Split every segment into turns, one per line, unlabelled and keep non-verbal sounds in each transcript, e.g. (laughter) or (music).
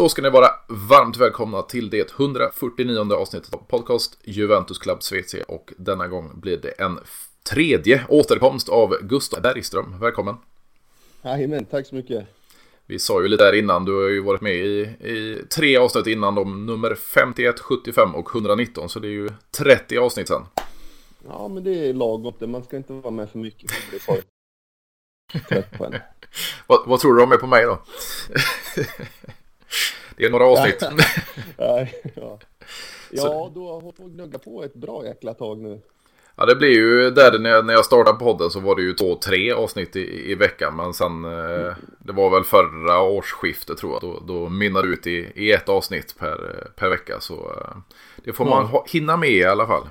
Då ska ni vara varmt välkomna till det 149 avsnittet av podcast Juventus Club Schweiz och denna gång blir det en tredje återkomst av Gustav Bergström. Välkommen!
Jajamän, tack så mycket!
Vi sa ju lite där innan, du har ju varit med i, i tre avsnitt innan de nummer 51, 75 och 119 så det är ju 30 avsnitt sen.
Ja men det är lagom, man ska inte vara med för mycket för (laughs)
vad, vad tror du om är på mig då? (laughs) Det är några avsnitt.
ja, (laughs) ja. ja, du har hållit på att gnugga på ett bra jäkla tag nu.
Ja, det blir ju där när jag, när jag startade podden så var det ju två, tre avsnitt i, i veckan. Men sen, eh, det var väl förra årsskiftet tror jag. Då, då mynnade ut i, i ett avsnitt per, per vecka. Så eh, det får man hinna med i alla fall.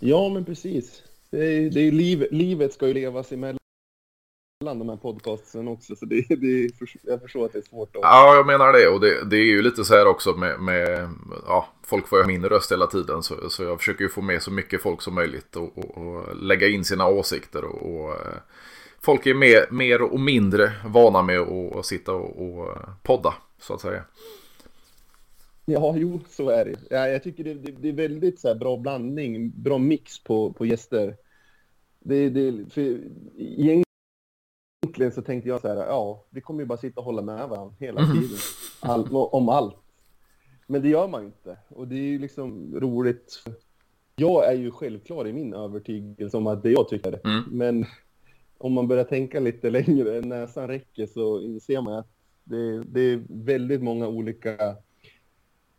Ja, men precis. Det är, det är liv, livet ska ju levas emellan mellan de här podcastsen också, så det, det, jag förstår att det är svårt. Att...
Ja, jag menar det. Och det, det är ju lite så här också med, med ja, folk får ju min röst hela tiden. Så, så jag försöker ju få med så mycket folk som möjligt och, och, och lägga in sina åsikter. Och, och, eh, folk är mer, mer och mindre vana med att sitta och, och podda, så att säga.
Ja, jo, så är det. Ja, jag tycker det, det, det är väldigt så bra blandning, bra mix på, på gäster. Det, det, för egentligen så tänkte jag så här, ja, vi kommer ju bara sitta och hålla med varandra hela mhm. tiden. All, om allt. Men det gör man ju inte. Och det är ju liksom roligt. Jag är ju självklar i min övertygelse om att det jag tycker. Mm. Men om man börjar tänka lite (laughs) längre än näsan räcker så inser man att det, det är väldigt många olika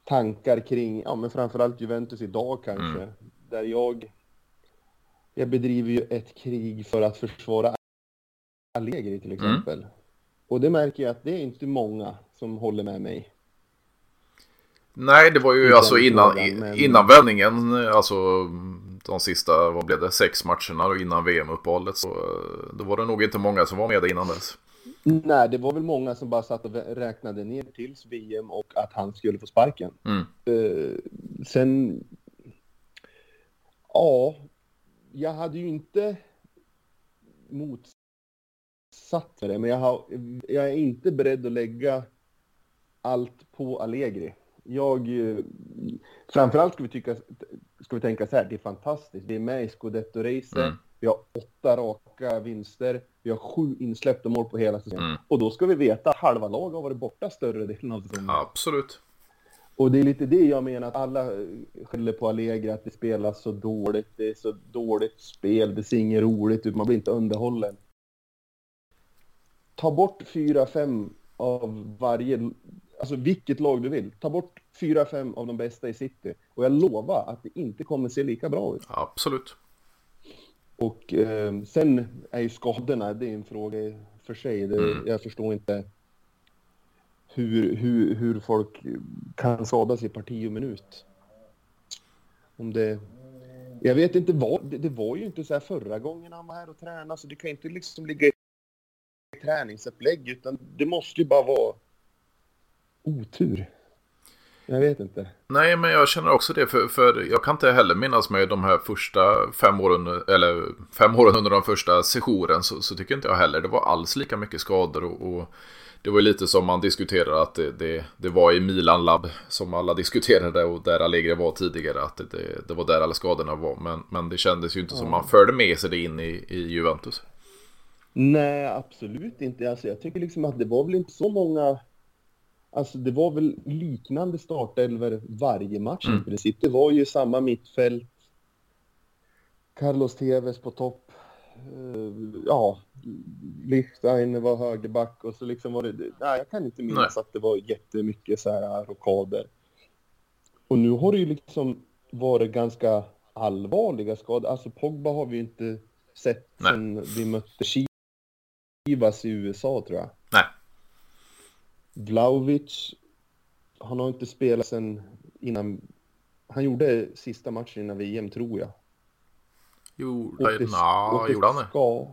tankar kring, ja men framförallt Juventus idag kanske. Mm. Där jag, jag bedriver ju ett krig för att försvara Allegri till mm. exempel. Mm. Och det märker jag att det är inte många som håller med mig.
Nej, det var ju alltså innan, frågan, men... innan vändningen, alltså de sista, vad blev det, sex matcherna och innan VM-uppehållet. Så eh, då var det nog inte många som var med innan dess.
Nej, det var väl många som bara satt och räknade ner tills VM och att han skulle få sparken. Mm. Uh, sen, ja, jag hade ju inte mot satt med det, men jag, har, jag är inte beredd att lägga allt på Allegri. Jag, framförallt ska vi, tycka, ska vi tänka så här, det är fantastiskt. Vi är med i Scudetto-racet, mm. vi har åtta raka vinster, vi har sju insläppta mål på hela säsongen. Mm. Och då ska vi veta att halva lag har varit borta större delen av säsongen.
Absolut.
Och det är lite det jag menar, att alla skäller på Allegri, att det spelas så dåligt, det är så dåligt spel, det ser inget roligt ut, man blir inte underhållen ta bort fyra, fem av varje, alltså vilket lag du vill. Ta bort fyra, fem av de bästa i city. Och jag lovar att det inte kommer se lika bra ut.
Absolut.
Och eh, sen är ju skadorna, det är en fråga för sig. Det, mm. Jag förstår inte hur, hur, hur folk kan skada sig parti och minut. Om det... Jag vet inte vad, det, det var ju inte så här förra gången han var här och tränade, så det kan inte liksom ligga träningsupplägg, utan det måste ju bara vara otur. Jag vet inte.
Nej, men jag känner också det. För, för jag kan inte heller minnas med de här första fem åren, eller fem åren under de första sessionen, så, så tycker inte jag heller det var alls lika mycket skador. Och, och det var ju lite som man diskuterade att det, det, det, var i Milan Lab som alla (laughs) diskuterade och där Allegri var tidigare. Att det, det, var där alla skadorna var. Men, men det kändes ju inte ja. som man förde med sig det in i, i Juventus.
Nej, absolut inte. Alltså, jag tycker liksom att det var väl inte så många... Alltså det var väl liknande startelver varje match mm. i princip. Det var ju samma mittfält. Carlos Tevez på topp. Uh, ja, Lichstein var högerback och så liksom var det... Nej, jag kan inte minnas nej. att det var jättemycket så här rockader. Och nu har det ju liksom varit ganska allvarliga skador. Alltså Pogba har vi ju inte sett nej. sen vi mötte Chile Chivas i USA tror jag.
Nej.
Vlaovic, han har inte spelat sen innan... Han gjorde sista matchen innan VM tror jag.
Jo, det, na, gjorde han det? Ska...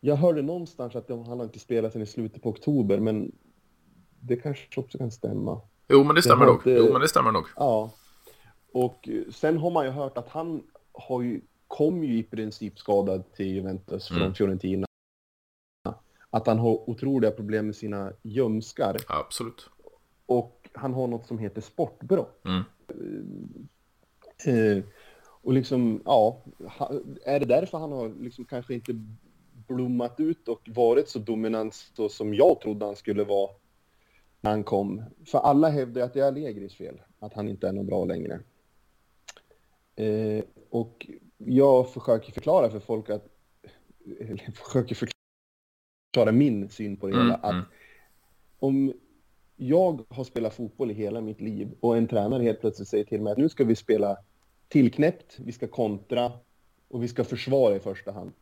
Jag hörde någonstans att han har inte spelat sen i slutet på oktober, men det kanske också kan stämma.
Jo, men det stämmer nog. Inte... Jo, men det stämmer nog.
Ja. Och sen har man ju hört att han har ju, kom ju i princip skadad till Juventus mm. från Fiorentina att han har otroliga problem med sina ljumskar.
Absolut.
Och han har något som heter sportbrott.
Mm.
Eh, och liksom, ja, är det därför han har liksom kanske inte blommat ut och varit så dominant så som jag trodde han skulle vara när han kom? För alla hävdar att det är Allegris fel, att han inte är någon bra längre. Eh, och jag försöker förklara för folk att, eller försöker förklara min syn på det hela,
Mm, mm.
att om jag har spelat fotboll i hela mitt liv och en tränare helt plötsligt säger till mig att nu ska vi spela tillknäppt, vi ska kontra och vi ska försvara i första hand.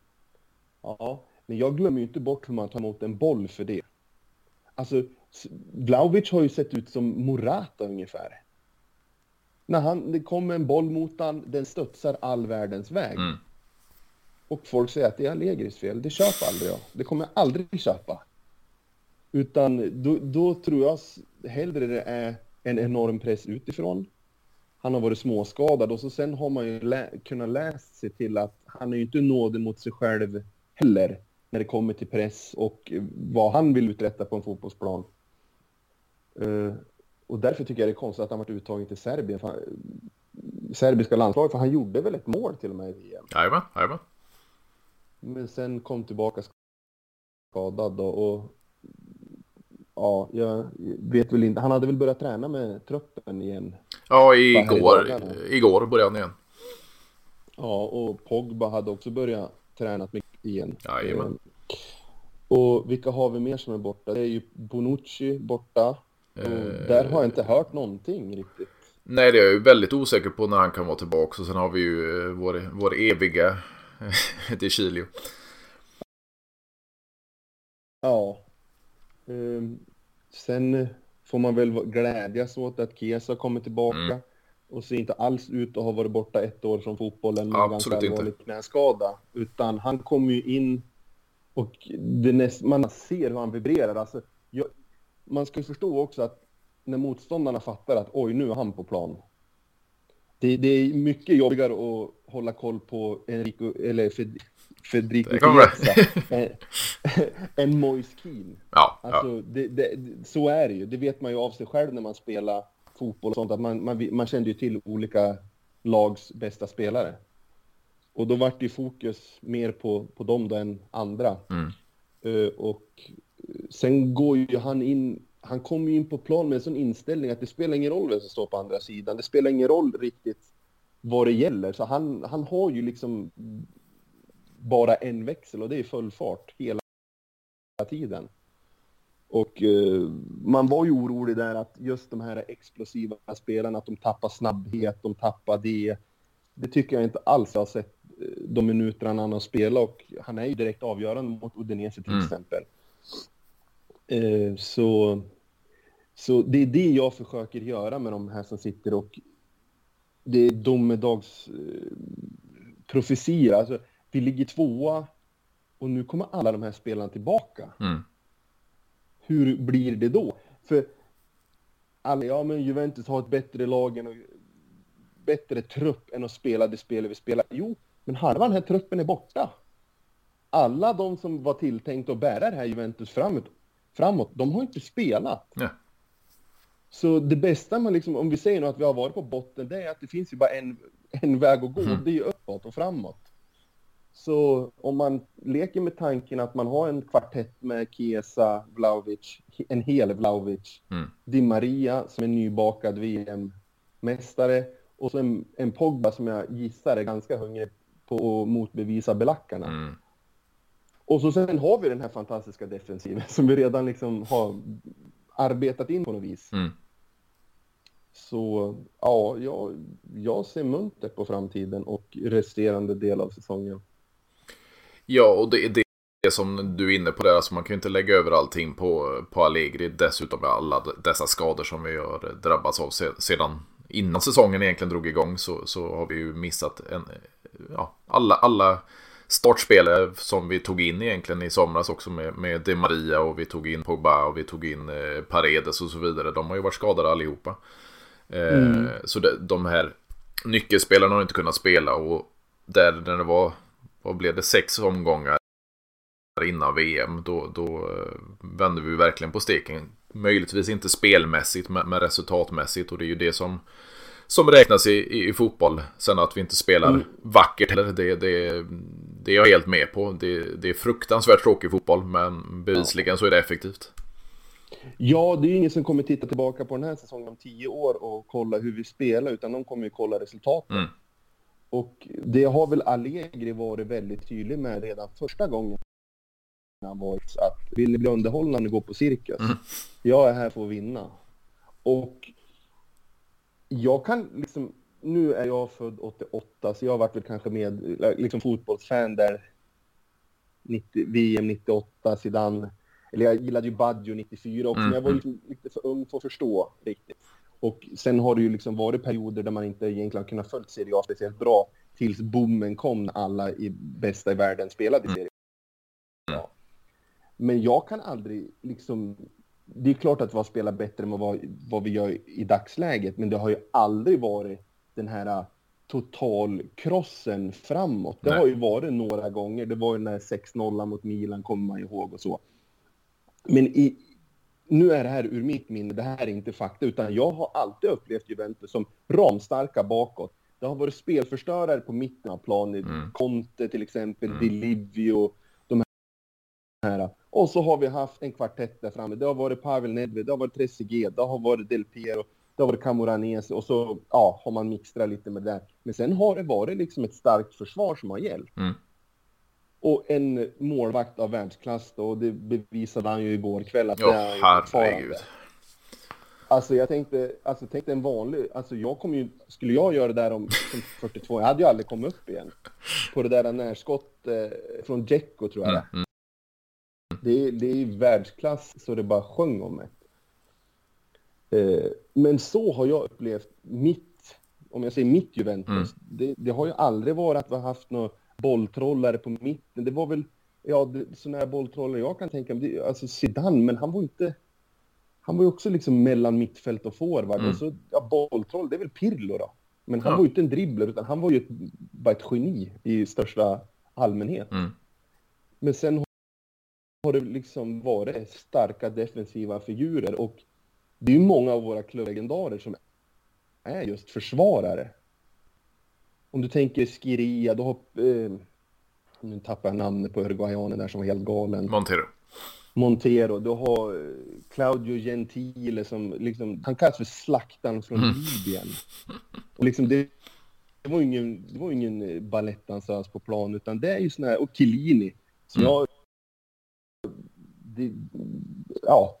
Ja, men jag glömmer ju inte bort hur man tar emot en boll för det. Alltså, Vlahovic har ju sett ut som Morata ungefär. När han, det kommer en boll mot han, den studsar all världens väg.
Mm.
Och folk säger att det är Allegris fel. Det köper aldrig jag. Det kommer jag aldrig köpa. Utan då, då tror jag hellre det är en enorm press utifrån. Han har varit småskadad och så sen har man ju lä kunnat läsa sig till att han är ju inte nådig mot sig själv heller när det kommer till press och vad han vill uträtta på en fotbollsplan. Uh, och därför tycker jag det är konstigt att han varit uttagen till Serbien, för han, serbiska landslaget, för han gjorde väl ett mål till och med i VM.
Jajamän, jajamän.
Men sen kom tillbaka skadad då, och ja, jag vet väl inte. Han hade väl börjat träna med truppen igen.
Ja, igår, igår började han igen.
Ja, och Pogba hade också börjat träna igen.
Jajamän.
Eh, Och vilka har vi mer som är borta? Det är ju Bonucci borta. Och
Eh,
där har jag inte hört någonting riktigt.
Nej, det är jag ju väldigt osäker på när han kan vara tillbaka. Och sen har vi ju eh, vår, vår eviga (laughs) De Chilio.
Ja. Ehm, sen får man väl glädjas åt att Chiesa kommer tillbaka.
Mm.
Och ser inte alls ut att ha varit borta ett år från fotbollen med ganska
Absolut inte.
allvarlig knäskada. Utan han kommer ju in och näst, man ser hur han vibrerar. Alltså, jag, man ska ju förstå också att när motståndarna fattar att oj, nu är han på plan. Det, det är mycket jobbigare att hålla koll på Enrico, eller Fed, Federico
kommer.
Chiesa (laughs) (laughs) än- Moise Keane.
Ja, ja.
Alltså, det, det, så är det ju. Det vet man ju av sig själv när man spelar fotboll och sånt. Att man, man, man kände ju till olika lags bästa spelare. Och då vart det ju fokus mer på, på dem då än andra.
Mm.
Eh, och eh, sen går ju han in, han kommer ju in på plan med en sån inställning att det spelar ingen roll vem som står på andra sidan. Det spelar ingen roll riktigt vad det gäller. Så han, han har ju liksom bara en växel och det är full fart hela tiden. Och eh, man var ju orolig där att just de här explosiva spelarna, att de tappar snabbhet, de tappar det. Det tycker jag inte alls jag har sett eh, de minuterna han har spelat och han är ju direkt avgörande mot Udinese till
Mm.
exempel. Eh, så, så det är det jag försöker göra med de här som sitter och det är domedags eh. Alltså, vi ligger tvåa och nu kommer alla de här spelarna tillbaka.
Mm.
Hur blir det då? För alla, ja men Juventus har ett bättre lag än och bättre trupp än att spela det spel vi spelar. Jo, men halva den här truppen är borta. Alla de som var tilltänkta att bära det här Juventus framåt, framåt de har inte spelat.
Ja.
Så det bästa man liksom, om vi säger nu att vi har varit på botten, det är att det finns ju bara en, en väg att gå,
Mm.
det är ju uppåt och framåt. Så om man leker med tanken att man har en kvartett med Chiesa, Vlahovic, en hel Vlahovic,
Mm.
Di Maria som är nybakad VM-mästare och så en, en Pogba som jag gissar är ganska hungrig på att motbevisa belackarna.
Mm.
Och så sen har vi den här fantastiska defensiven som vi redan liksom har arbetat in på något vis.
Mm.
Så ja, jag, jag ser muntert på framtiden och resterande del av säsongen.
Ja, och det är det som du är inne på där. Alltså man kan ju inte lägga över allting på, på Allegri. Dessutom med alla dessa skador som vi har drabbats av se- sedan innan säsongen egentligen drog igång. Så, så har vi ju missat en, ja, alla, alla startspelare som vi tog in egentligen i somras också med, med De Maria och vi tog in Pogba och vi tog in eh, Paredes och så vidare. De har ju varit skadade allihopa. Eh, Så det, de här nyckelspelarna har inte kunnat spela och där när det var, vad blev det, sex omgångar innan VM, då, då eh, vände vi verkligen på steken Möjligtvis inte spelmässigt men resultatmässigt och det är ju det som som räknas i, i, fotboll. Sen att vi inte spelar mm. vackert eller det, det, det är jag helt med på. Det, det är fruktansvärt tråkig fotboll men bevisligen så är det effektivt.
Ja, det är ju ingen som kommer titta tillbaka på den här säsongen om tio år och kolla hur vi spelar utan de kommer ju kolla resultaten. Mm. Och det har väl Allegri varit väldigt tydlig med redan första gången han varit att vill ni bli underhållna när ni går på cirkus? Mm. Jag är här för att vinna. Och jag kan liksom, nu är jag född 88 så jag har varit väl kanske med, liksom fotbollsfan där 90, VM 98, Zidane, eller jag gillade ju Baggio 94 också, mm. men jag var liksom lite för ung för att förstå riktigt. Och sen har det ju liksom varit perioder där man inte egentligen kunnat följt Serie A speciellt bra tills boomen kom när alla i bästa i världen spelade i mm. Serie A. Men jag kan aldrig liksom... Det är klart att vi har spelat bättre än vad, vad vi gör i dagsläget, men det har ju aldrig varit den här totalkrossen framåt. Det Nej. har ju varit några gånger. Det var ju den här 6-0 mot Milan, kommer man ihåg och så. Men i, nu är det här ur mitt minne, det här är inte fakta, utan jag har alltid upplevt Juventus som ramstarka bakåt. Det har varit spelförstörare på mitten av planen, mm. Conte till exempel, mm. Livio, de här. Och så har vi haft en kvartett där framme. Det har varit Pavel Nedved, det har varit Trezeguet, det har varit Del Piero, det har varit Camoranesi och så ja, har man mixtrat lite med det där. Men sen har det varit liksom ett starkt försvar som har gällt. Mm. Och en målvakt av världsklass då, och det bevisade han ju igår kväll att
oh, det är herregud.
Alltså jag tänkte, alltså tänkte en vanlig, alltså jag kommer ju, skulle jag göra det där om 42, jag hade ju aldrig kommit upp igen. På det där närskott eh, från Djecko tror jag mm, mm. Det, det är ju världsklass så det bara sjöng om det. Eh, men så har jag upplevt mitt, om jag säger mitt Juventus, mm. det, det, har ju aldrig varit att vi har haft några bolltrollare på mitten. Det var väl, ja, sådana här bolltrollare jag kan tänka mig, alltså Zidane, men han var inte, han var ju också liksom mellan mittfält och forward. Mm. Och så, ja, bolltroll, det är väl Pirlo då. Men han ja. var ju inte en dribbler, utan han var ju ett, bara ett geni i största allmänhet. Mm. Men sen har det liksom varit starka defensiva figurer och det är ju många av våra klubblegendarer som är just försvarare. Om du tänker Skiria, då har... Eh, nu tappar jag namnet på uruguayanen där som var helt galen.
Montero.
Montero. Du har eh, Claudio Gentile som liksom, han kallas för slaktaren från mm. Libyen. Och liksom det, det var ingen, det var ingen eh, balettdansös på plan, utan det är ju sån här, och Chiellini. Som mm. jag, det, ja,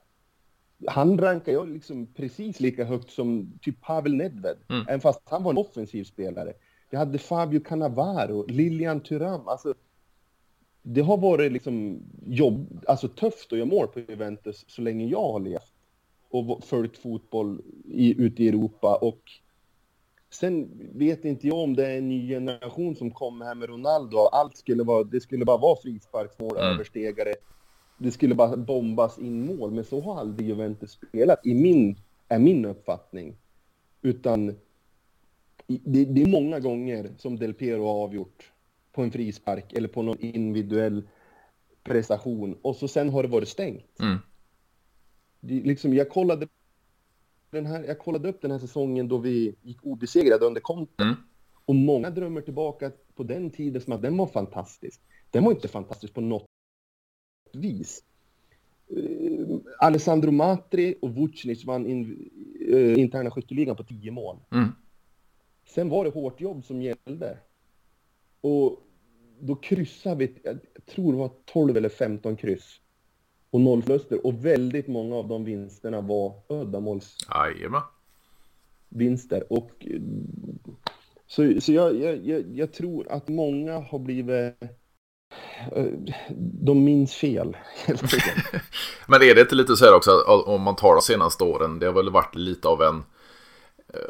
han rankar jag liksom precis lika högt som typ Pavel Nedved, mm. även fast han var en offensiv spelare. Vi hade Fabio Cannavaro, Lilian Thuram, alltså det har varit liksom jobb, alltså tufft att göra mål på Juventus så länge jag har levt och följt fotboll i, ute i Europa och sen vet inte jag om det är en ny generation som kommer här med Ronaldo allt skulle vara, det skulle bara vara frisparksmål, mm. överstegare. Det skulle bara bombas in mål, men så har aldrig Juventus spelat i min, är min uppfattning. Utan det, det är många gånger som Del Piero har avgjort på en frispark eller på någon individuell prestation och så sen har det varit stängt. Mm. Det, liksom, jag, kollade den här, jag kollade upp den här säsongen då vi gick obesegrade under Conte. Mm. Och många drömmer tillbaka på den tiden som att den var fantastisk. Den var inte fantastisk på något vis. Uh, Alessandro Matri och Vucinic vann in, uh, interna skytteligan på tio mål. Mm. Sen var det hårt jobb som gällde. Och då kryssade vi, jag tror det var 12 eller 15 kryss. Och noll förluster. Och väldigt många av de vinsterna var uddamåls...
Jajamän.
Vinster. Och så, så jag, jag, jag, tror att många har blivit... Eh, de minns fel, (laughs) helt (laughs)
Men är det inte lite så här också, om man tar de senaste åren, det har väl varit lite av en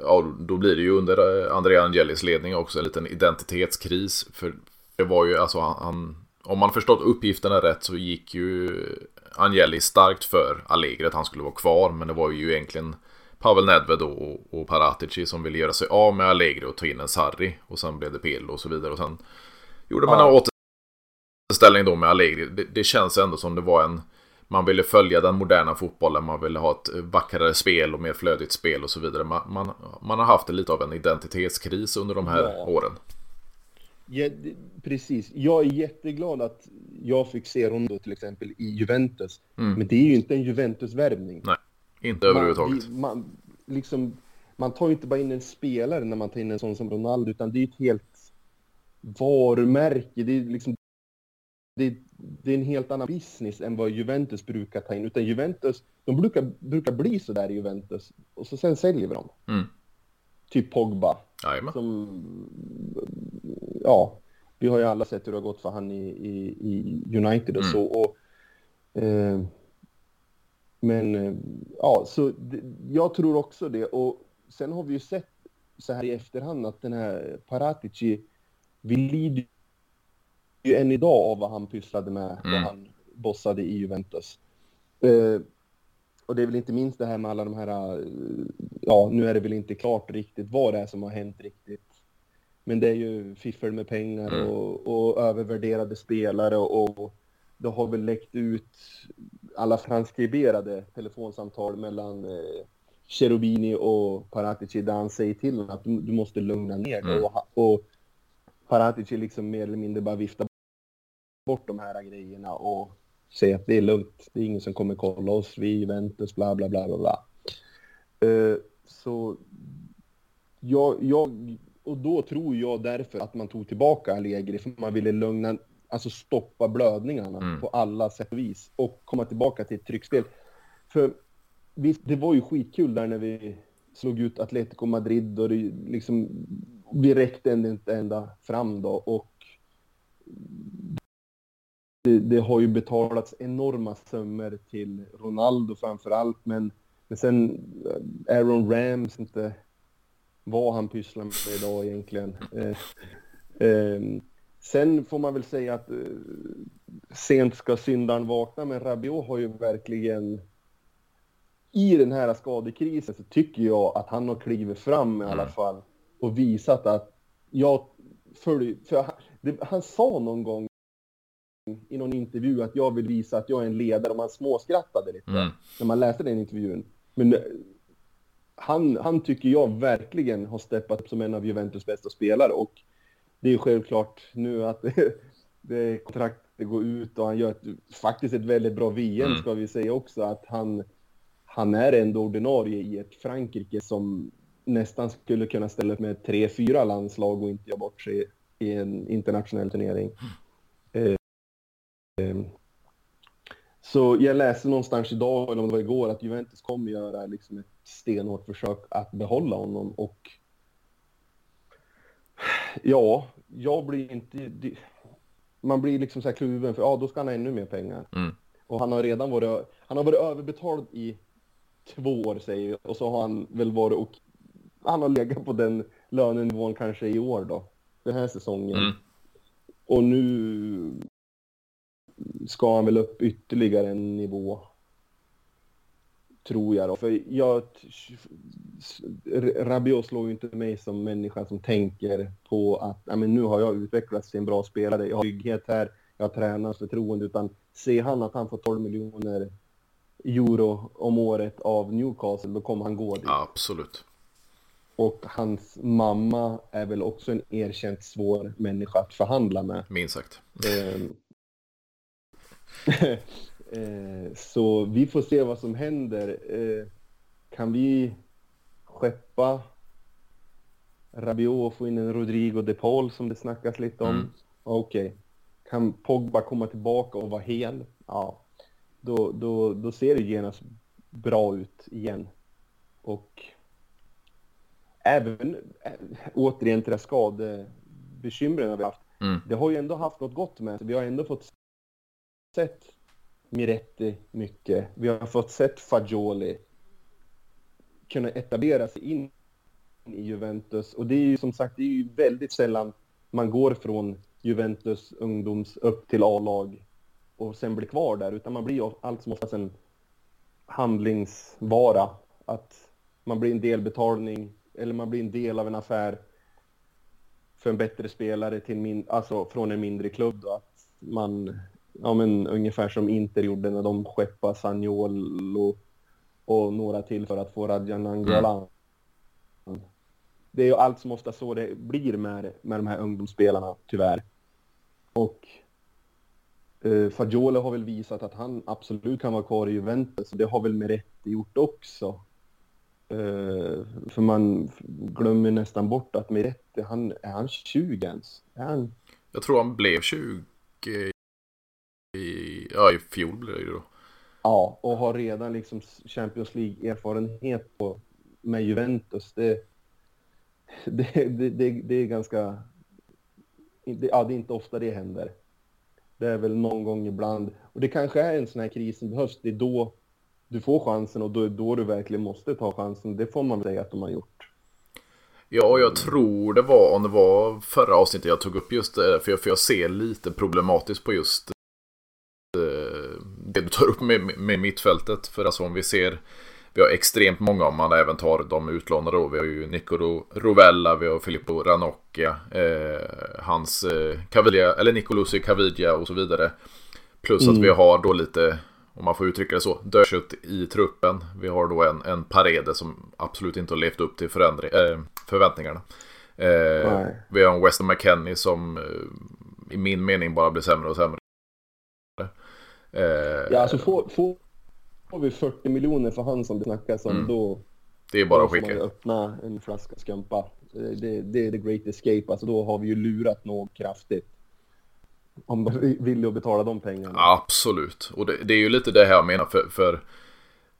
ja, då blir det ju under eh, Andrea Angelis ledning också en liten identitetskris. För det var ju, alltså han, om man förstått uppgifterna rätt så gick ju Angeli starkt för Allegri att han skulle vara kvar. Men det var ju egentligen Pavel Nedved och, och Paratici som ville göra sig av med Allegri och ta in en Sarri. Och sen blev det Pill och så vidare. Och sen gjorde man ja. En återställning då med Allegri. Det, det känns ändå som det var en man ville följa den moderna fotbollen, man ville ha ett vackrare spel och mer flödigt spel och så vidare. Man, man, man har haft lite av en identitetskris under de här ja. åren.
Ja, precis. Jag är jätteglad att jag fick se Rondo till exempel i Juventus. Mm. Men det är ju inte en Juventus-värvning.
Nej, inte överhuvudtaget.
Man, man, liksom, man tar ju inte bara in en spelare när man tar in en sån som Ronaldo, utan det är ett helt varumärke. Det är liksom det, det, är en helt annan business än vad Juventus brukar ta in. Utan Juventus, de brukar, brukar bli så där i Juventus. Och så sen säljer vi dem.
Mm.
Typ Pogba.
Jajamän.
Som, ja, vi har ju alla sett hur det har gått för han i, i, i United och mm. så. Och, eh, men eh, ja, så det, jag tror också det. Och sen har vi ju sett så här i efterhand att den här Paratici, vi lider ju än idag av vad han pysslade med mm. när han bossade i Juventus. Eh, och det är väl inte minst det här med alla de här, eh, ja nu är det väl inte klart riktigt vad det är som har hänt riktigt. Men det är ju fiffel med pengar mm. och, och, övervärderade spelare och, och det har väl läckt ut alla transkriberade telefonsamtal mellan eh, Cherubini och Paratici där han säger till honom att du, du måste lugna ner dig. Mm. Och, och Paratici liksom mer eller mindre bara viftar bort de här grejerna och säga att det är lugnt. Det är ingen som kommer kolla oss. Vi är Juventus, bla bla bla bla bla. Uh, så jag, jag, och då tror jag därför att man tog tillbaka Allegri för man ville lugna, alltså stoppa blödningarna mm. på alla sätt och vis och komma tillbaka till ett tryckspel. För visst, det var ju skitkul där när vi slog ut Atletico Madrid och det liksom, vi räckte inte ända fram då och det, det, har ju betalats enorma summor till Ronaldo framför allt, men, men sen eh, Aaron Rams, inte vad han pysslar med idag egentligen. Eh, eh, sen får man väl säga att eh, sent ska syndaren vakna, men Rabiot har ju verkligen i den här skadekrisen så tycker jag att han har klivit fram i alla mm. fall och visat att jag följer, för han, det, han sa någon gång i någon intervju att jag vill visa att jag är en ledare och man småskrattade lite mm. när man läste den intervjun. Men eh, han, han tycker jag verkligen har steppat upp som en av Juventus bästa spelare och det är självklart nu att (laughs) det, det kontraktet går ut och han gör ett, faktiskt ett väldigt bra VM mm. ska vi säga också att han, han är ändå ordinarie i ett Frankrike som nästan skulle kunna ställa upp med tre, fyra landslag och inte göra bort sig i en internationell turnering. Mm. Ehm, så jag läste någonstans idag, eller om det var igår, att Juventus kommer göra liksom ett stenhårt försök att behålla honom och ja, jag blir inte... Man blir liksom så här kluven, för ja, då ska han ha ännu mer pengar.
Mm.
Och han har redan varit, han har varit överbetald i två år säger vi, och så har han väl varit och han har legat på den lönenivån kanske i år då, den här säsongen. Mm. Och nu ska han väl upp ytterligare en nivå. Tror jag då. För jag... Rabiot slår ju inte mig som människa som tänker på att ja, men nu har jag utvecklats till en bra spelare. Jag har trygghet här. Jag har tränarens förtroende. Utan ser han att han får 12 miljoner euro om året av Newcastle, då kommer han gå dit.
Ja, absolut.
Och hans mamma är väl också en erkänt svår människa att förhandla med.
Minst sagt.
Ehm, Eh, (laughs) så vi får se vad som händer. Eh, kan vi skeppa Rabiot och få in en Rodrigo de Paul som det snackas lite om? Mm. Okej. Okay. Kan Pogba komma tillbaka och vara hel? Ja. Då, då, då ser det genast bra ut igen. Och även äh, återigen till det skadebekymren vi haft. Mm. Det har ju ändå haft något gott med sig. Vi har ändå fått sett Miretti mycket. Vi har fått sett Fagioli kunna etablera sig in i Juventus. Och det är ju som sagt, det är ju väldigt sällan man går från Juventus ungdoms upp till A-lag och sen blir kvar där, utan man blir allt som oftast en handlingsvara. Att man blir en delbetalning eller man blir en del av en affär för en bättre spelare till min, alltså från en mindre klubb. Då, att man ja, men, ungefär som Inter gjorde när de skeppade Sagnolo och några till för att få Radjan Angola. Mm. Det är ju allt som ofta så det blir med, med de här ungdomsspelarna, tyvärr. Och eh, Fagioli har väl visat att han absolut kan vara kvar i Juventus. Det har väl Meretti gjort också. Eh, för man glömmer nästan bort att Meretti, han, är han 20 ens? Är han...
Jag tror han blev 20 i, ja, i fjol blev det ju då.
Ja, och har redan liksom Champions League-erfarenhet med Juventus. Det, det, det, det, det är ganska... Det, ja, det är inte ofta det händer. Det är väl någon gång ibland. Och det kanske är en sån här kris som behövs. Det är då du får chansen och då, då du verkligen måste ta chansen. Det får man säga att de har gjort.
Ja, jag tror det var om det var förra avsnittet jag tog upp just det. För jag, för jag ser lite problematiskt på just tar upp med, med mittfältet. För alltså om vi ser vi har extremt många om man även tar de utlånade då. Vi har ju Nicolo Rovella, vi har Filippo Ranocchia, eh, hans eh, Caviglia, eller Nicolusi Caviglia och så vidare. Plus mm. att vi har då lite, om man får uttrycka det så, dödkött i truppen. Vi har då en, en Parede som absolut inte har levt upp till förändring, äh, förväntningarna. Eh, vi har en Weston McKennie som eh, i min mening bara blir sämre och sämre.
Eh, ja, alltså få, få får vi 40 miljoner för han som det snackas om, mm. då...
Det är bara att skicka.
öppna en flaska skumpa. Det, det, är the great escape, alltså då har vi ju lurat något kraftigt. Om de vill att betala de pengarna.
Absolut, och det, det, är ju lite det här jag menar, för, för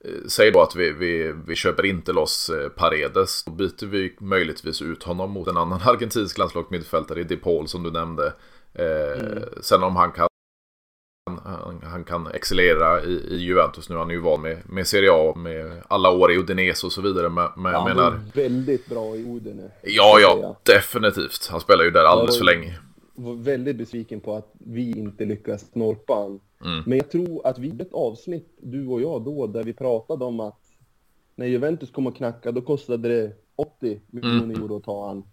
eh, Säg då att vi, vi, vi köper inte loss eh, Paredes. Då byter vi möjligtvis ut honom mot en annan (laughs) argentinsk landslagsmittfältare i DePaul som du nämnde. Eh, mm. Sen om han kan han, han, kan excellera i, i, Juventus nu. Han är ju van med, med Serie A med alla år i Udinese och så vidare. Men, men jag menar...
väldigt bra i Udine.
Ja, ja, definitivt. Han spelar ju där alldeles för länge.
Var väldigt besviken på att vi inte lyckas snorpa han. Mm. Men jag tror att vi hade ett avsnitt, du och jag då, där vi pratade om att när Juventus kom och knackade, då kostade det 80 miljoner mm. euro att ta han.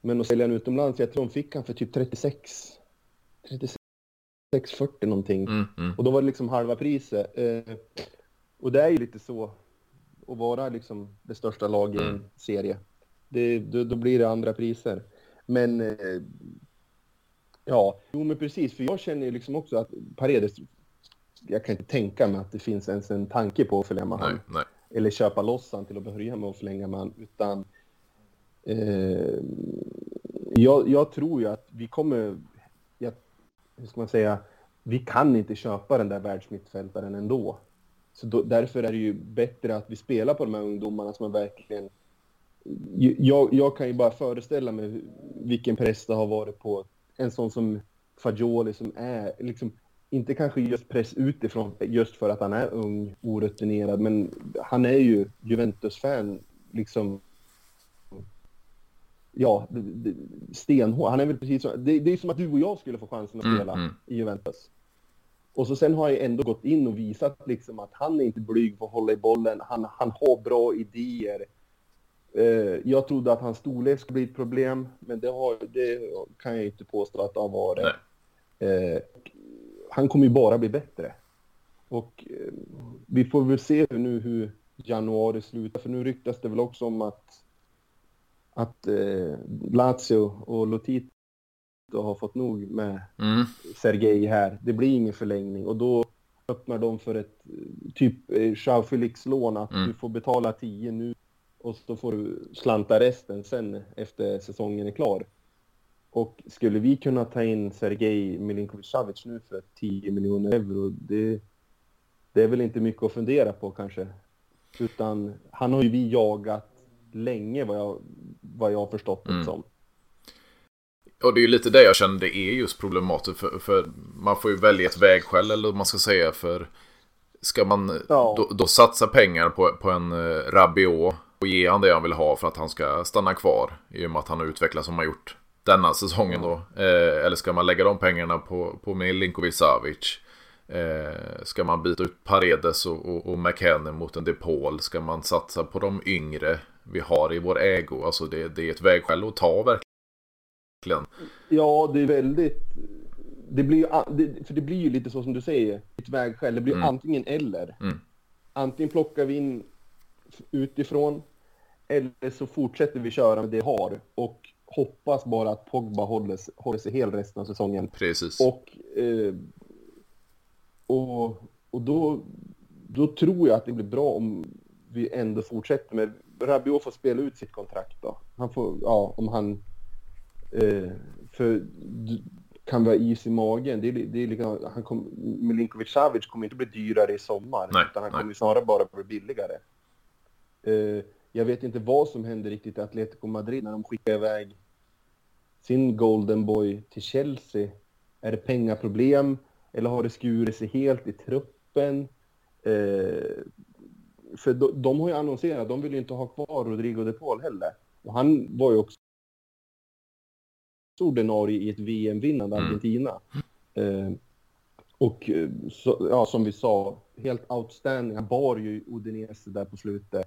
Men att sälja han utomlands, jag tror de fick han för typ 36. 36 640 någonting. Mm, mm. Och då var det liksom halva priset. Eh, och det är ju lite så att vara liksom det största laget i en mm. serie. Det, då, då, blir det andra priser. Men eh, ja, jo men precis, för jag känner ju liksom också att Paredes, jag kan inte tänka mig att det finns ens en tanke på att förlänga med honom. Eller köpa loss han till att börja med och förlänga med honom, utan eh, jag, jag, tror ju att vi kommer, hur ska man säga, vi kan inte köpa den där världsmittfältaren ändå. Så då, därför är det ju bättre att vi spelar på de här ungdomarna som är verkligen... Jag, jag kan ju bara föreställa mig vilken press det har varit på en sån som Fagioli som är liksom inte kanske just press utifrån just för att han är ung, orutinerad, men han är ju Juventus-fan liksom ja, stenhård. Han är väl precis som, det, det är som att du och jag skulle få chansen att mm, spela mm. i Juventus. Och så sen har jag ändå gått in och visat liksom att han är inte blyg på att hålla i bollen. Han, han har bra idéer. Eh, jag trodde att hans storlek skulle bli ett problem, men det, har, det kan jag inte påstå att det har varit. Eh, han kommer ju bara bli bättre. Och eh, vi får väl se nu hur januari slutar, för nu ryktas det väl också om att att eh, Lazio och Lotito har fått nog med mm. Sergej här. Det blir ingen förlängning och då öppnar de för ett typ eh, Jean Felix-lån att mm. du får betala 10 nu och så får du slanta resten sen efter säsongen är klar. Och skulle vi kunna ta in Sergej Milinkovic-Savic nu för 10 miljoner euro, det, det är väl inte mycket att fundera på kanske. Utan han har ju vi jagat länge vad jag, vad jag har förstått det mm. som.
Och det är ju lite det jag känner det är just problematiskt. För, för man får ju välja ett vägskäl eller vad man ska säga. För ska man ja. då, då, satsa pengar på, på en uh, Rabiot och ge han det han vill ha för att han ska stanna kvar. I och med att han har utvecklats som han gjort denna säsongen då. Eh, eller ska man lägga de pengarna på, på Milinkovic Savic? Eh, ska man byta ut Paredes och, och, och McKennie mot en DePaul? Ska man satsa på de yngre? Vi har i vår ägo. Alltså det, det är ett vägskäl att ta verkligen.
Ja, det är väldigt, det blir ju, för det blir ju lite så som du säger, ett vägskäl. Det blir mm. antingen eller.
Mm.
Antingen plockar vi in utifrån eller så fortsätter vi köra med det vi har och hoppas bara att Pogba håller, håller sig hel resten av säsongen.
Precis.
Och, eh, och, och då, då tror jag att det blir bra om vi ändå fortsätter med Rabiot får spela ut sitt kontrakt då. Han får, ja, om han... Eh, för kan vara is i magen. Det är, det är liksom, han kom, Milinkovic Savic kommer inte bli dyrare i sommar.
Nej,
utan han
nej.
kommer snarare bara bli billigare. Eh, jag vet inte vad som händer riktigt i Atletico Madrid när de skickar iväg sin Golden Boy till Chelsea. Är det pengaproblem? Eller har det skurit sig helt i truppen? Eh, för de, de, har ju annonserat, de vill ju inte ha kvar Rodrigo de Paul heller. Och han var ju också ordinarie i ett VM-vinnande
Mm.
Argentina. Eh, och eh, så, ja, som vi sa, helt outstanding. Han bar ju Udinese där på slutet.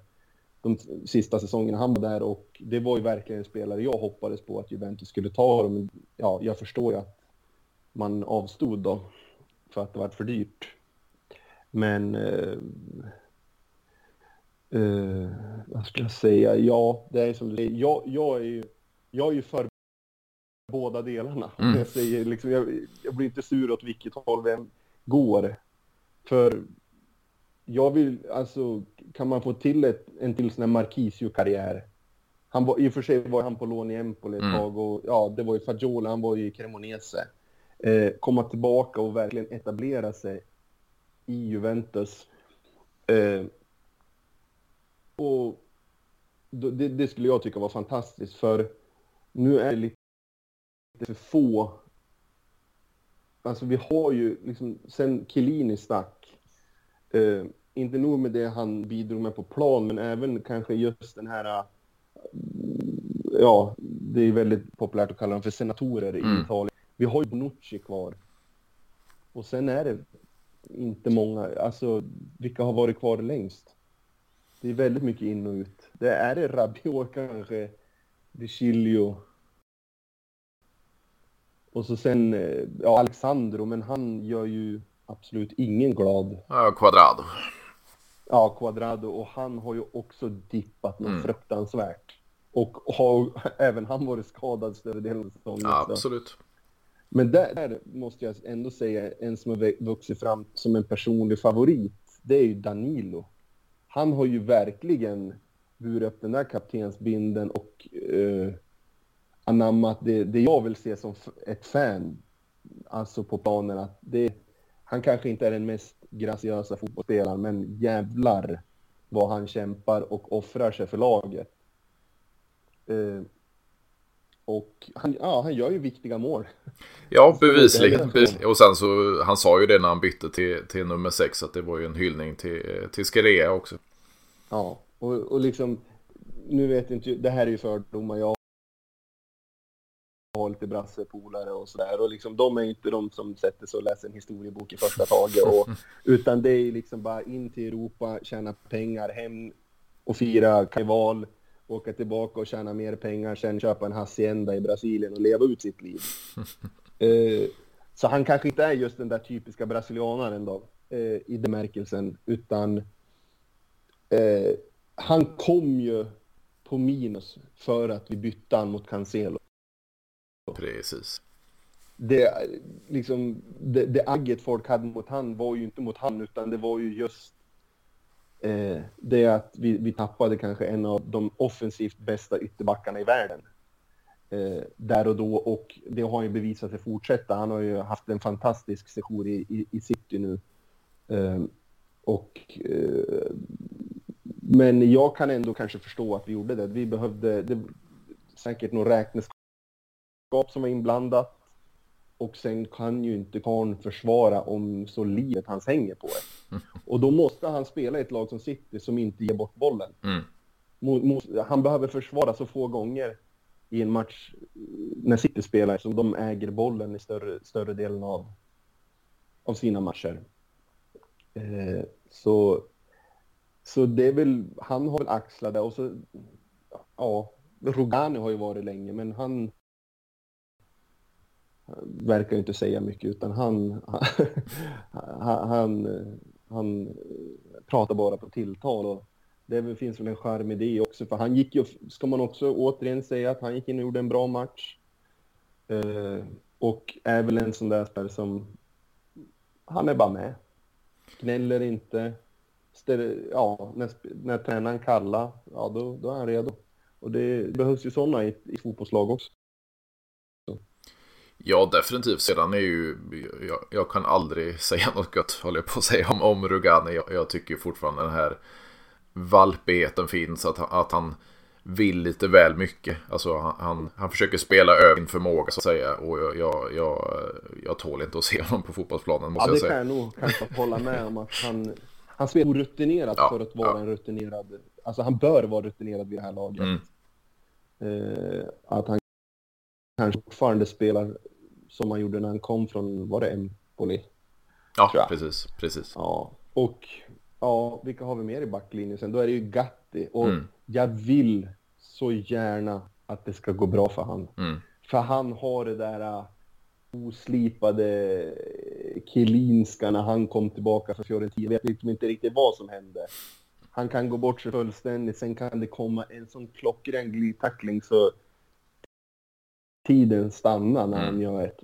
De sista säsongerna han var där och det var ju verkligen en spelare jag hoppades på att Juventus skulle ta. Men ja, jag förstår ju att man avstod då för att det var för dyrt. Men eh, eh, vad ska jag säga? Ja, det är som du säger. Jag, jag är ju, jag är ju för båda delarna.
Mm.
Jag, säger, liksom, jag, jag blir inte sur åt vilket håll vem går. För jag vill, alltså, kan man få till ett, en till sån här Marquisio-karriär. Han var, I och för sig var han på lån i Empoli ett
Mm.
tag och ja, det var ju Fagioli, han var ju i Cremonese. Eh, komma tillbaka och verkligen etablera sig i Juventus. Eh, och det, det skulle jag tycka var fantastiskt för nu är det lite för få. Alltså vi har ju liksom sen Chiellini stack. Eh, inte nog med det han bidrog med på plan, men även kanske just den här. Ja, det är väldigt populärt att kalla dem för senatorer
Mm.
i Italien. Vi har ju Bonucci kvar. Och sen är det inte många. Alltså, vilka har varit kvar längst? Det är väldigt mycket in och ut. Det är det Rabiot kanske, De Chilio. Och så sen, eh, ja, Alexandro, men han gör ju absolut ingen glad.
Ja, Quadrado.
Ja, Quadrado, och han har ju också dippat något
Mm.
fruktansvärt. Och har (laughs) även han varit skadad större delen av säsongen.
Ja, absolut.
Men där, där måste jag ändå säga en som har vuxit fram som en personlig favorit. Det är ju Danilo. Han har ju verkligen burit upp den där kaptensbinden och eh, anammat det, det jag vill se som ett fan. Alltså på planen att det, han kanske inte är den mest graciösa fotbollsspelaren, men jävlar vad han kämpar och offrar sig för laget. Eh, och han, ja, han gör ju viktiga mål.
Ja, bevisligen. Och sen så, han sa ju det när han bytte till, till nummer 6, att det var ju en hyllning till, till Skerea också.
Ja, och, och liksom, nu vet inte, det här är ju fördomar, jag har lite brassepolare och sådär och liksom de är ju inte de som sätter sig och läser en historiebok i första taget och, (laughs) utan det är liksom bara in till Europa, tjäna pengar, hem och fira karneval, åka tillbaka och tjäna mer pengar, sen köpa en hacienda i Brasilien och leva ut sitt liv. (laughs) Eh, så han kanske inte är just den där typiska brasilianaren då, eh, i bemärkelsen, utan eh, han kom ju på minus för att vi bytte han mot Cancelo.
Precis.
Det, liksom, det, det agget folk hade mot han var ju inte mot han, utan det var ju just eh, det att vi, vi tappade kanske en av de offensivt bästa ytterbackarna i världen. Eh, där och då, och det har ju bevisat sig fortsätta. Han har ju haft en fantastisk session i, i, i City nu. Eh, och eh, men jag kan ändå kanske förstå att vi gjorde det. Vi behövde det, säkert något räkneskap som var inblandat. Och sen kan ju inte karln försvara om så livet hans hänger på det. Och då måste han spela i ett lag som City som inte ger bort bollen.
Mm.
Han behöver försvara så få gånger i en match när City spelar som de äger bollen i större, större delen av, av sina matcher. Eh, så, så det är väl, han har väl axlat det och så, ja, Rogani har ju varit länge, men han verkar inte säga mycket utan han, han, (laughs) han, han pratar bara på tilltal och det finns väl en charm i det också för han gick ju, ska man också återigen säga att han gick in och gjorde en bra match. Eh, och är väl en sån där spelare som, han är bara med. Gnäller inte. Ställer, ja, när, när tränaren kallar, ja då, då är han redo. Och det behövs ju sådana i, i fotbollslag också.
Ja, definitivt. Sedan är ju, jag, jag, kan aldrig (laughs) säga något gott, håller jag på att säga, om, om Rugani. Jag, jag tycker fortfarande den här valpigheten finns, att, att han vill lite väl mycket. Alltså han, han, han försöker spela över sin förmåga så att säga. Och jag, jag, jag, jag tål inte att se (laughs) honom på fotbollsplanen måste
ja,
jag säga.
det kan jag nog kanske hålla med om. Att han, han spelar orutinerat ja, för att vara ja. en rutinerad. Alltså han bör vara rutinerad vid det här laget. Mm. Eh, att han kanske fortfarande spelar som han gjorde när han kom från, var det Empoli?
Ja, precis, precis.
Ja, och ja, vilka har vi mer i backlinjen sen? Då är det ju Gatti och mm. jag vill så gärna att det ska gå bra för han. Mm. För han har det där uh, oslipade Kielinska när han kom tillbaka för Fiorentina. Jag vet liksom inte riktigt vad som hände. Han kan gå bort sig fullständigt, sen kan det komma en sån klockren glidtackling så tiden stannar när mm. han gör ett.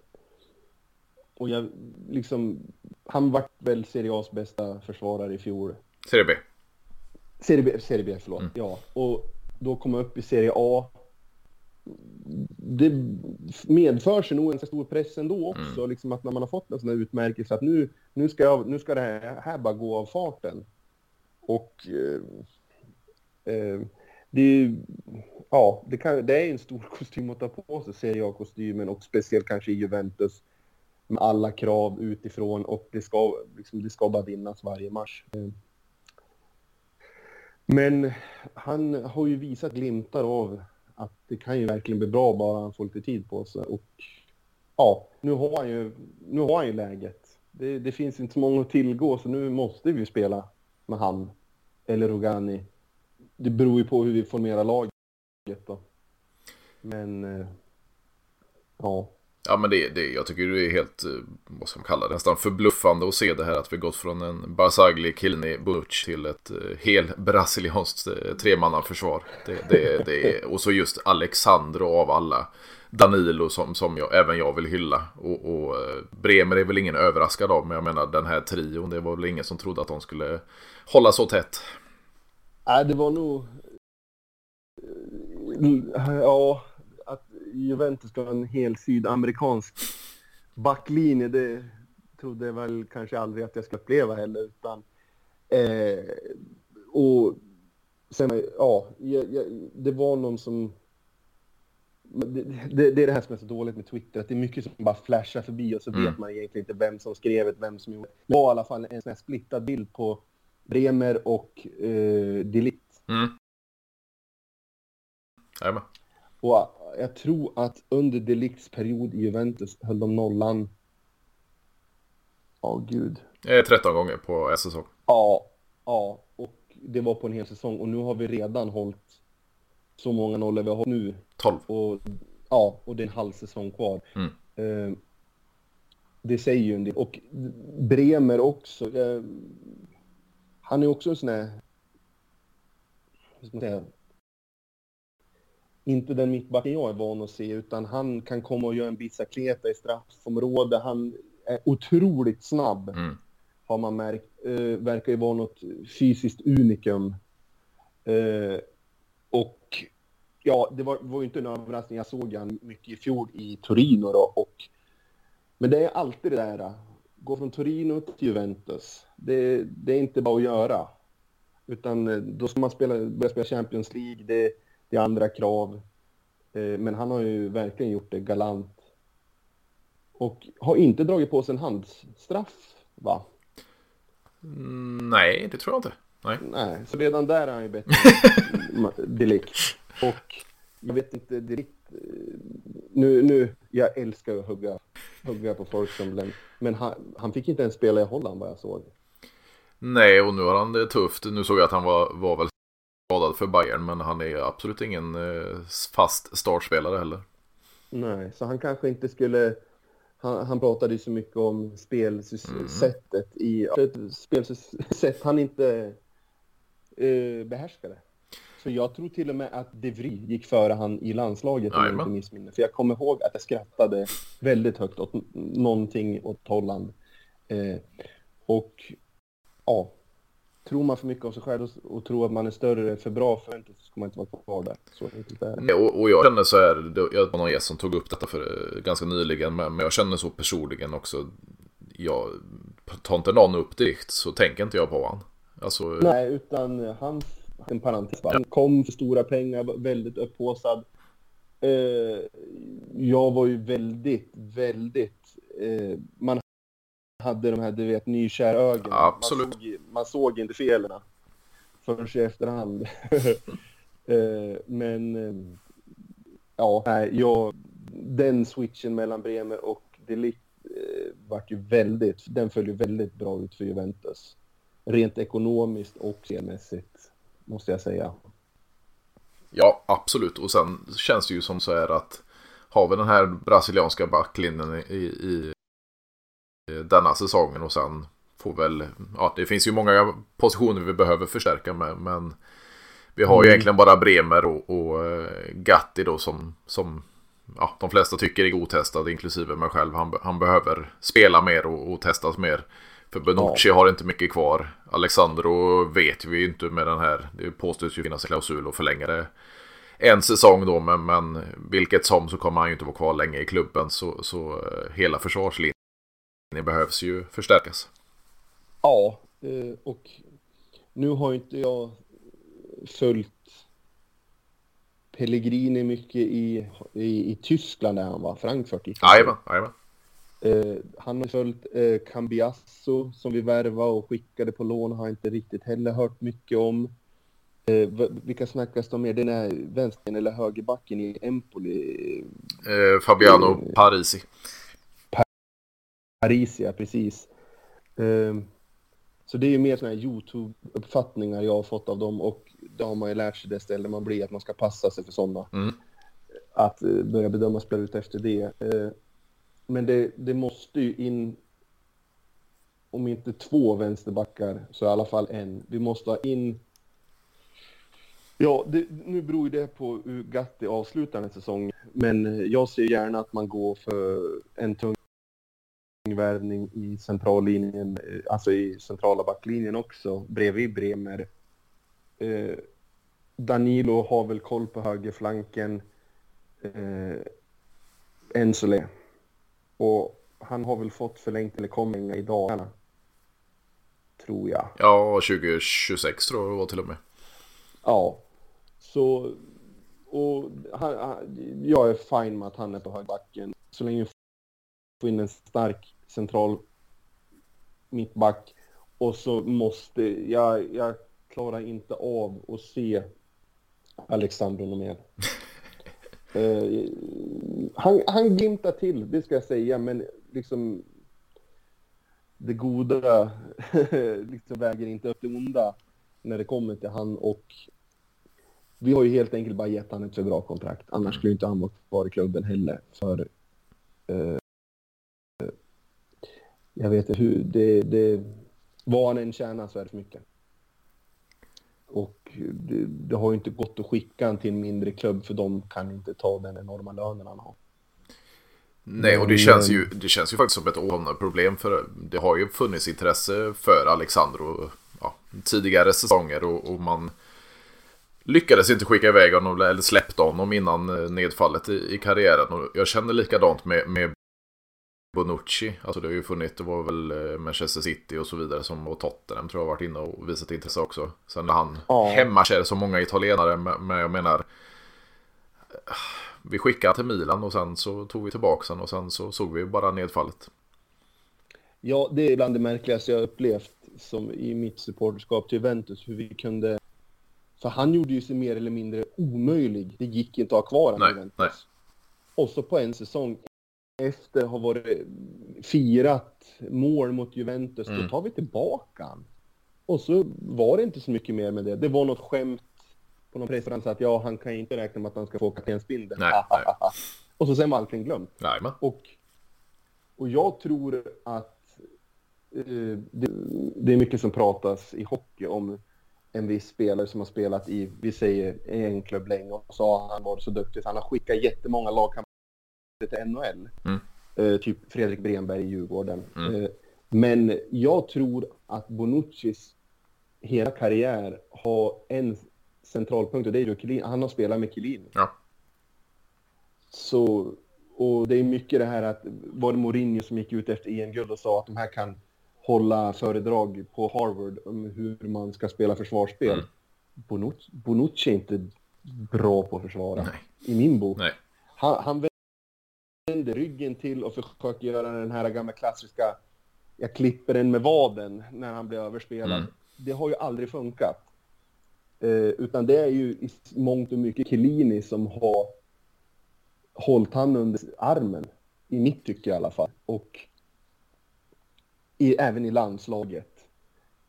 Och jag liksom, han vart väl Serie A's bästa försvarare i fjol.
Serie B.
Serie B, Serie B förlåt. Mm. Ja, och då komma upp i Serie A. Det medför sig nog en så stor press ändå också, mm. liksom att när man har fått en sån här utmärkelse att nu, nu, ska jag, nu ska det här, här bara gå av farten. Och eh, eh, det är ja, det, kan, det är en stor (laughs) kostym att ta på sig, Serie A-kostymen och speciellt kanske i Juventus med alla krav utifrån och det ska, liksom, det ska bara vinnas varje match. Men han har ju visat glimtar av att det kan ju verkligen bli bra bara han får lite tid på sig. Och ja, nu har han ju, nu har han ju läget. Det, det finns inte så många att tillgå så nu måste vi spela med han eller Rogani. Det beror ju på hur vi formerar laget då. Men eh, ja.
Ja men det, det, jag tycker det är helt, eh, vad ska man kalla det, nästan förbluffande att se det här att vi gått från en Barzagli, Kilni, Butch till ett eh, hel brasilianskt eh, tremannaförsvar. Det, det, det, och så just Alexandro av alla. Danilo som, som jag, även jag vill hylla. Och, och eh, Bremer är väl ingen överraskad av, men jag menar den här trion, det var väl ingen som trodde att de skulle hålla så tätt.
Nej, det var nog... Ja, Juventus ska ha en hel sydamerikansk backlinje, det trodde jag väl kanske aldrig att jag skulle uppleva heller. Utan, eh, och sen, ja, jag, jag, det var någon som... Det, det, det, är det här som är så dåligt med Twitter, att det är mycket som bara flashar förbi och så mm. vet man egentligen inte vem som skrev det, vem som gjorde det. var i alla fall en sån här splittad bild på Bremer och eh, Delict. Mm.
Jajamän.
Och jag tror att under Delicts period i Juventus höll de nollan. Ja, oh, gud.
13 gånger på en säsong.
Ja, ja, och det var på en hel säsong och nu har vi redan hållit så många nollor vi har hållit nu.
12.
Och, ja, och det är en halv säsong kvar. Mm. Uh, det säger ju en del. Och Bremer också. Uh, han är också en sån här, hur ska man säga, inte den mittbacken jag är van att se, utan han kan komma och göra en bicicleta i straffområde. Han är otroligt snabb, mm. har man märkt. Uh, verkar ju vara något fysiskt unikum. Uh, och ja, det var, var ju inte en överraskning. Jag såg han mycket i fjol i Torino då. Och, men det är alltid det där, gå från Torino till Juventus. Det, det är inte bara att göra. Utan eh, då ska man spela, börja spela Champions League. Det, det är andra krav. Eh, men han har ju verkligen gjort det galant. Och har inte dragit på sig en handstraff, va?
Mm, nej, det tror jag inte. Nej.
Nej, så redan där är han ju bättre (laughs) Delikt. Och jag vet inte direkt. Eh, nu, nu, jag älskar att hugga, hugga på lämnar. Men han, han fick inte ens spela i Holland vad jag såg.
Nej, och nu har han det tufft. Nu såg jag att han var, var väl skadad för Bayern men han är absolut ingen eh, fast startspelare heller.
Nej, så han kanske inte skulle han, han pratade så mycket om spelsättet mm. i ett spelsätt han inte uh, behärskade. Så jag tror till och med att De Vries gick före han i landslaget om jag inte missminner. För jag kommer ihåg att jag skrattade väldigt högt åt någonting åt Holland. Eh, och ja, tror man för mycket om sig själv och, och tror att man är större för bra för inte så ska man inte vara kvar där. Så enkelt är
det. Och, och jag känner så här, det, jag var någon gäst som tog upp detta för eh, ganska nyligen, men, men jag känner så personligen också. Jag tar inte någon upp direkt så tänker inte jag på honom. Alltså,
Nej, utan han, en parentes bara. Han kom för stora pengar, väldigt upphåsad. Eh, jag var ju väldigt, väldigt, eh, man hade de här, du vet, nykära ögonen.
Absolut.
Man såg, man såg inte felen förrän i efterhand. (laughs) eh, men, eh, ja, nej, jag, den switchen mellan Bremer och Delict eh, vart ju väldigt, den följer väldigt bra ut för Juventus. Rent ekonomiskt och spelmässigt, måste jag säga.
Ja, absolut. Och sen känns det ju som så här att har vi den här brasilianska backlinjen i, i denna säsongen och sen får väl, ja det finns ju många positioner vi behöver förstärka med men vi har ju mm. egentligen bara Bremer och, och uh, Gatti då som, som ja, de flesta tycker är otestad inklusive mig själv. Han, han behöver spela mer och, och testas mer. För Benucci ja. har inte mycket kvar. Alexandro vet vi ju inte med den här. Det påstås ju finnas en klausul och förlänga det en säsong då. Men, men vilket som så kommer han ju inte vara kvar länge i klubben. Så, så uh, hela försvarslinjen behövs ju förstärkas.
Ja, eh, och nu har inte jag följt Pellegrini mycket i, i, i Tyskland där han var, Frankfurt.
Jajamän, jajamän.
Eh, han har följt eh, Cambiasso som vi värvade och skickade på lån har inte riktigt heller hört mycket om. Eh, vilka snackas de mer? Den är vänster eller högerbacken i Empoli?
Eh, Fabiano eh, Parisi.
Parisia, precis. Um, så det är ju mer sådana här YouTube-uppfattningar jag har fått av dem och det har man ju lärt sig det stället man blir att man ska passa sig för sådana. Mm. Att uh, börja bedöma spelare ut efter det. Men det, det måste ju in, om inte två vänsterbackar så i alla fall en. Vi måste ha in Ja, det, nu beror ju det på hur Gatti avslutar en säsong. Men jag ser gärna att man går för en tung värvning i centrallinjen, alltså i centrala backlinjen också, bredvid Bremer. Eh, Danilo har väl koll på högerflanken eh, än så länge. Och han har väl fått förlängt eller kommer i dagarna. Tror jag.
Ja, 2026 tror jag det var till och med.
Ja, så och han, han, jag är fine med att han är på högerbacken. Så länge vi får in en stark central mittback. Och så måste jag, jag klarar inte av att se Alexandro mer. (laughs) Eh, han, han glimtar till, det ska jag säga, men liksom det goda (laughs) liksom väger inte upp det onda när det kommer till han och vi har ju helt enkelt bara gett han ett för bra kontrakt. Annars skulle inte han vara kvar i klubben heller. För eh, jag vet inte hur, det, det, vad han än tjänar så är det för mycket. Och det, det har ju inte gått att skicka han till en mindre klubb för de kan inte ta den enorma lönen han har.
Nej, och det känns ju, det känns ju faktiskt som ett problem för det har ju funnits intresse för Alexandro ja, tidigare säsonger och, och, man lyckades inte skicka iväg honom eller släppte honom innan eh, nedfallet i, i karriären. Och jag känner likadant med, med Bonucci. Alltså det har ju funnits, det var väl eh, Manchester City och så vidare som och Tottenham tror jag har varit inne och visat intresse också. Sen när han ja. hemmakär så många italienare, men jag menar vi skickade till Milan och sen så tog vi tillbaka den och sen så såg vi bara nedfallet.
Ja, det är bland det märkligaste jag upplevt som i mitt supporterskap till Juventus, hur vi kunde... För han gjorde ju sig mer eller mindre omöjlig. Det gick inte att ha kvar honom i Juventus. Nej. Och så på en säsong efter att ha varit firat mål mot Juventus, mm. då tar vi tillbaka han. Och så var det inte så mycket mer med det. Det var något skämt på någon presskonferens att ja, han kan inte räkna med att han ska få kaptensbindeln. (laughs) Och så sen var allting glömt.
Nej,
och Och jag tror att eh, det, det, är mycket som pratas i hockey om en viss spelare som har spelat i, vi säger en klubb länge och så har han varit så duktig så han har skickat jättemånga lagkamrater till NHL. Mm. Eh, typ Fredrik Bremberg i Djurgården. Mm. Eh, men jag tror att Bonuccis hela karriär har en centralpunkt och det är ju Chiellini. Han har spelat med Chiellini. Ja. Så, och det är mycket det här att var det Mourinho som gick ut efter EM-guld och sa att de här kan hålla föredrag på Harvard om hur man ska spela försvarsspel. Mm. Bonucci, Bonucci är inte bra på att försvara. Nej. I min bok. Han, han vänder ryggen till och försöker göra den här gamla klassiska jag klipper den med vaden när han blir överspelad. Mm. Det har ju aldrig funkat. Eh, utan det är ju i mångt och mycket Chiellini som har hållit han under armen. I mitt tycke i alla fall. Och i, även i landslaget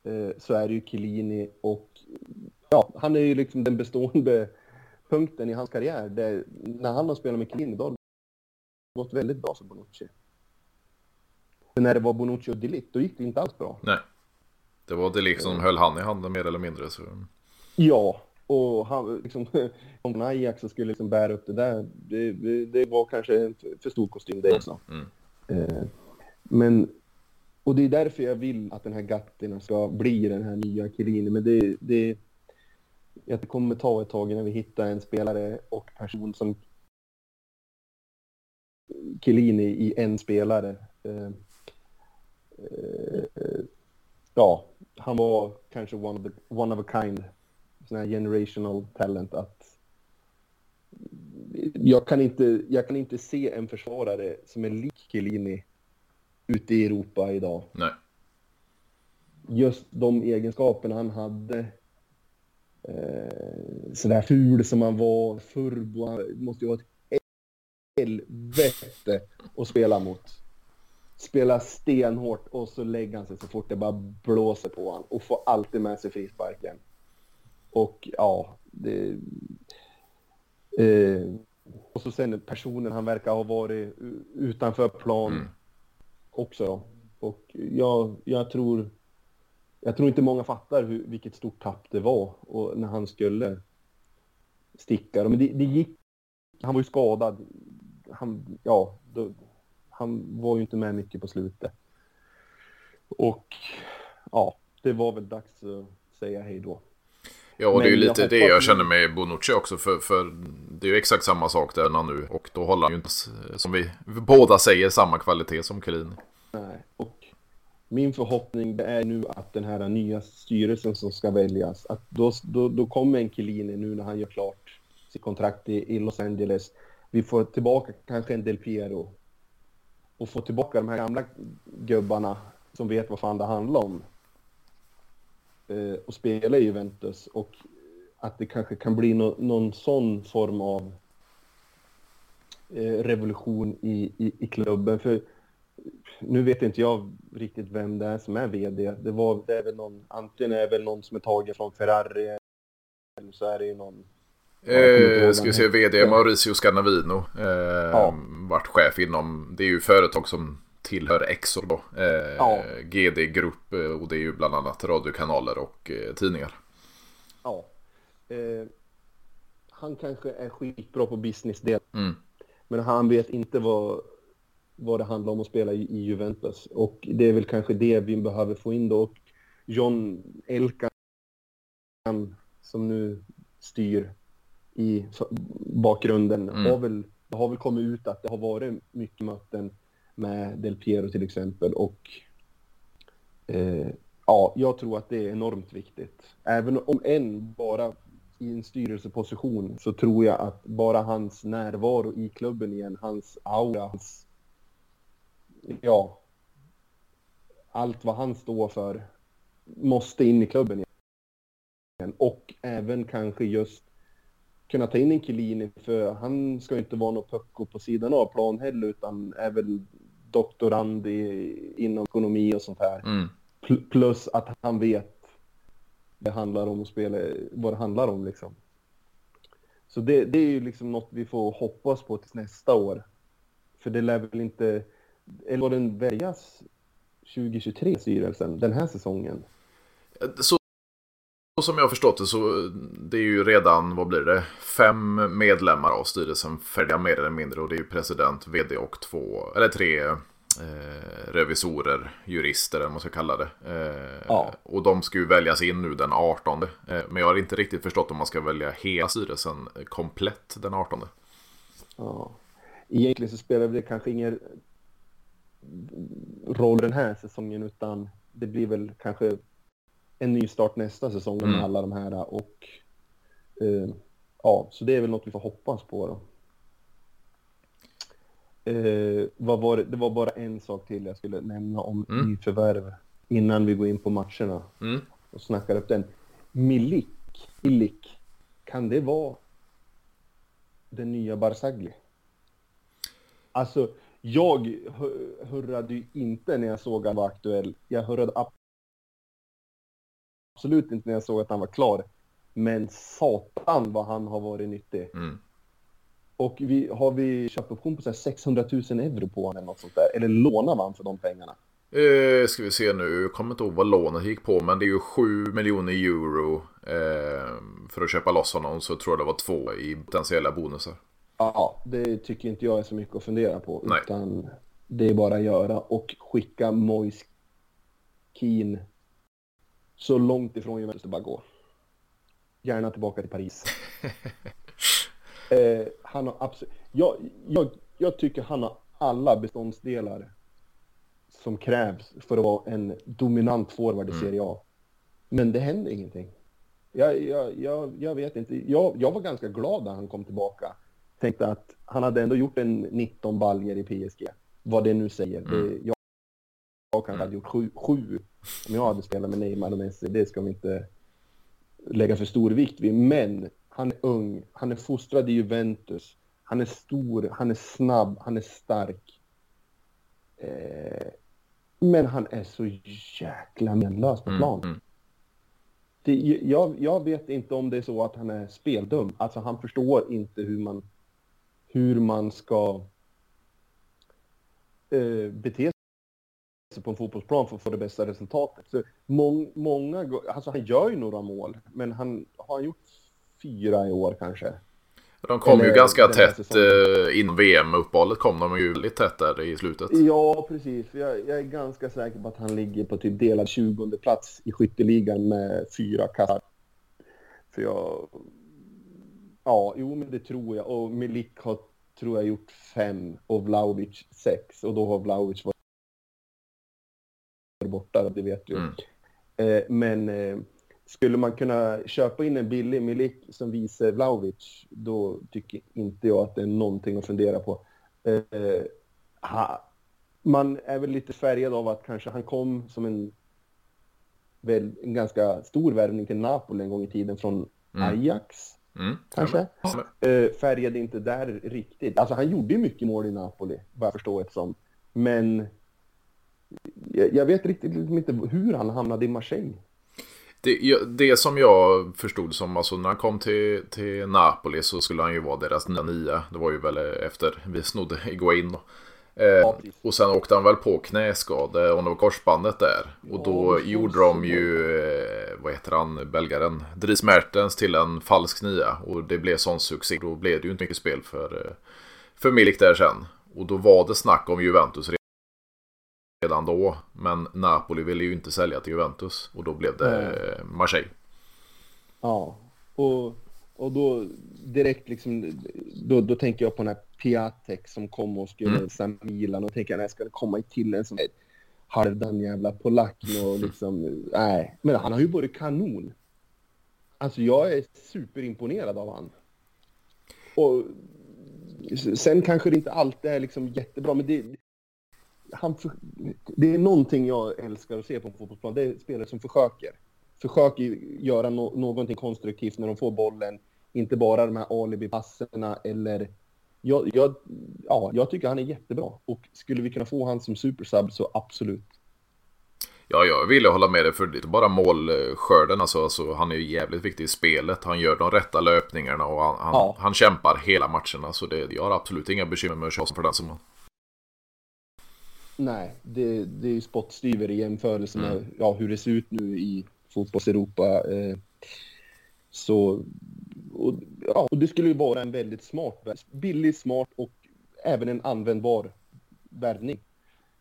eh, så är det ju Chiellini och ja, han är ju liksom den bestående punkten i hans karriär. Där, när han har spelat med Chiellini då gått väldigt bra för Bonucci. Men när det var Bonucci och Delict, då gick det inte alls bra.
Nej. Det var Delict som höll han i handen mer eller mindre. Så...
Ja, och han, liksom, (laughs) om Ajax skulle liksom bära upp det där, det, det, var kanske en för stor kostym det också. Mm. Eh, men, och det är därför jag vill att den här Gattina ska bli den här nya Chiellini, men det, det, det kommer ta ett tag innan vi hittar en spelare och person som Chiellini i en spelare. Eh, eh, ja, han var kanske one of, the, one of a kind, sån här generational talent att jag kan, inte, jag kan inte se en försvarare som är lik Chiellini ute i Europa idag.
Nej.
Just de egenskaperna han hade. Eh, sådär ful som han var, furbo, han måste ju vara ett helvete att spela mot spelar stenhårt och så lägger han sig så fort det bara blåser på honom och får alltid med sig frisparken. Och ja, det... Eh, och så sen personen han verkar ha varit utanför plan mm. också. Då. Och jag, jag tror... Jag tror inte många fattar hur, vilket stort tapp det var och när han skulle sticka. Men det, det gick... Han var ju skadad. Han, ja, då, han var ju inte med mycket på slutet. Och ja, det var väl dags att säga hej då.
Ja, och Men det är ju lite jag det jag känner med Bonucci också. För, för det är ju exakt samma sak där nu. Och då håller han ju inte, som vi båda säger, samma kvalitet som Kelin.
Nej, och min förhoppning är nu att den här nya styrelsen som ska väljas, att då, då, då kommer en Chiellini nu när han gör klart sitt kontrakt i, i Los Angeles. Vi får tillbaka kanske en Del Piero och få tillbaka de här gamla gubbarna som vet vad fan det handlar om eh, och spela i Juventus och att det kanske kan bli no någon sån form av eh, revolution i, i, i, klubben. För nu vet inte jag riktigt vem det är som är VD. Det, var, det är väl någon, antingen är det väl någon som är tagen från Ferrari eller så är det ju någon
Eh, ska vi se, vd Mauricio Scanavino. Eh, ja. Vart chef inom, det är ju företag som tillhör Exor då. Eh, ja. GD Grupp eh, och det är ju bland annat radiokanaler och eh, tidningar.
Ja. Eh, han kanske är skitbra på business-del. Mm. Men han vet inte vad, vad det handlar om att spela i, i Juventus. Och det är väl kanske det vi behöver få in då. Och John Elkan som nu styr i bakgrunden mm. har väl, det har väl kommit ut att det har varit mycket möten med Del Piero till exempel och eh, ja, jag tror att det är enormt viktigt. Även om en bara i en styrelseposition så tror jag att bara hans närvaro i klubben igen, hans aura, hans, ja, allt vad han står för måste in i klubben igen. Och även kanske just kunna ta in en Chiellini för han ska ju inte vara något pucko på sidan av plan heller utan är väl doktorand i, inom ekonomi och sånt här. Mm. Plus att han vet det handlar om att spela, vad det handlar om liksom. Så det, det är ju liksom något vi får hoppas på till nästa år. För det lär väl inte, eller var den väljas 2023 styrelsen, den här säsongen?
Så, så som jag har förstått det så det är ju redan, vad blir det, fem medlemmar av styrelsen färdiga mer eller mindre och det är ju president, vd och två, eller tre eh, revisorer, jurister eller vad man ska kalla det. Eh,
Ja.
Och de ska ju väljas in nu den 18. Eh, men jag har inte riktigt förstått om man ska välja hela styrelsen komplett den 18.
Ja. Egentligen så spelar det kanske ingen roll den här säsongen utan det blir väl kanske en ny start nästa säsong med
Mm.
alla de här och eh, ja, så det är väl något vi får hoppas på då. Eh, vad var det? det var bara en sak till jag skulle nämna om
Mm.
nyförvärv innan vi går in på matcherna
Mm.
och snackar upp den. Milik, Milik, kan det vara den nya Barzagli? Alltså, jag hurrade ju inte när jag såg han var aktuell. Jag hurrade absolut inte när jag såg att han var klar. Men satan vad han har varit nyttig.
Mm.
Och vi, har vi köpoption på så här 600 000 euro på honom eller något sånt där? Eller lånar man för de pengarna?
Eh, ska vi se nu, jag kommer inte ihåg vad lånet gick på men det är ju 7 miljoner euro eh, för att köpa loss honom så tror jag det var två i potentiella bonusar.
Ja, det tycker inte jag är så mycket att fundera på.
Nej.
Utan det är bara att göra och skicka Moise Keane så långt ifrån Juventus det bara går. Gärna tillbaka till Paris. (laughs) eh, han har absolut... Jag, jag, jag tycker han har alla beståndsdelar som krävs för att vara en dominant forward i
Mm.
Serie A. Men det händer ingenting. Jag, jag, jag, jag vet inte. Jag, jag var ganska glad när han kom tillbaka. Tänkte att han hade ändå gjort en 19 baljer i PSG. Vad det nu säger.
Mm.
Det, jag, kanske hade gjort sju, sju om jag hade spelat med Neymar och Messi. Det ska vi inte lägga för stor vikt vid. Men han är ung. Han är fostrad i Juventus. Han är stor. Han är snabb. Han är stark. Eh, men han är så jäkla menlös på plan.
Mm. Mm.
Det, jag, jag vet inte om det är så att han är speldum. Alltså han förstår inte hur man, hur man ska eh, bete sig på en fotbollsplan för att få det bästa resultatet. Så mång, många, alltså han gör ju några mål, men han har han gjort fyra i år kanske.
De kom ju
Eller
ganska
den här
tätt eh, innan VM-uppehållet kom de ju väldigt tätt där i slutet.
Ja, precis. Jag, jag är ganska säker på att han ligger på typ delad 20 plats i skytteligan med fyra kassar. För jag... Ja, jo, men det tror jag. Och Milik har, tror jag, gjort fem och Vlahovic sex. Och då har Vlahovic varit borta, det vet du.
Mm.
Eh, men eh, skulle man kunna köpa in en billig Milik som vice Vlahovic, då tycker inte jag att det är någonting att fundera på. Eh, ha, man är väl lite färgad av att kanske han kom som en, väl, en ganska stor värvning till Napoli en gång i tiden från
Mm.
Ajax,
Mm.
kanske.
Ja,
färgade inte där riktigt. Alltså han gjorde ju mycket mål i Napoli, vad jag förstår det som. Men jag, jag vet riktigt liksom inte hur han hamnade i Marseille.
Det, ja, det som jag förstod som, alltså när han kom till, till Napoli så skulle han ju vara deras nya nia. Det var ju väl efter vi snodde Iguain. Eh, och sen åkte han väl på knäskade och det var korsbandet där. Och
Ja,
då
känns
gjorde de ju, eh, vad heter han, belgaren, Dries Mertens till en falsk nia. Och det blev sån succé. Då blev det ju inte mycket spel för, eh, för Milik där sen. Och då var det snack om Juventus redan då. Men Napoli ville ju inte sälja till Juventus. Och då blev det eh, Marseille.
Ja, och, och då direkt liksom, då, då tänker jag på den här Piatek som kom och skulle
Mm.
hälsa Milan och tänker jag, ska det komma till en sån här halvdan jävla polack och (laughs) liksom, nej. Men han har ju varit kanon. Alltså jag är superimponerad av han. Och sen kanske det inte alltid är liksom jättebra, men det, han det är någonting jag älskar att se på en fotbollsplan. Det är spelare som försöker. Försöker göra no, någonting konstruktivt när de får bollen. Inte bara de här alibi-passerna eller... Jag, jag, ja, jag tycker han är jättebra. Och skulle vi kunna få han som supersub så absolut.
Ja, jag ville hålla med dig för det är inte bara målskörden. Alltså, alltså, han är ju jävligt viktig i spelet. Han gör de rätta löpningarna och han, han,
Ja.
han kämpar hela matcherna. Så det, jag har absolut inga bekymmer med att köra för den som
Nej, det, det är ju spottstyver i jämförelse med mm. ja, hur det ser ut nu i fotbolls-Europa. Eh, så, och, ja, och det skulle ju vara en väldigt smart, billig, smart och även en användbar värvning.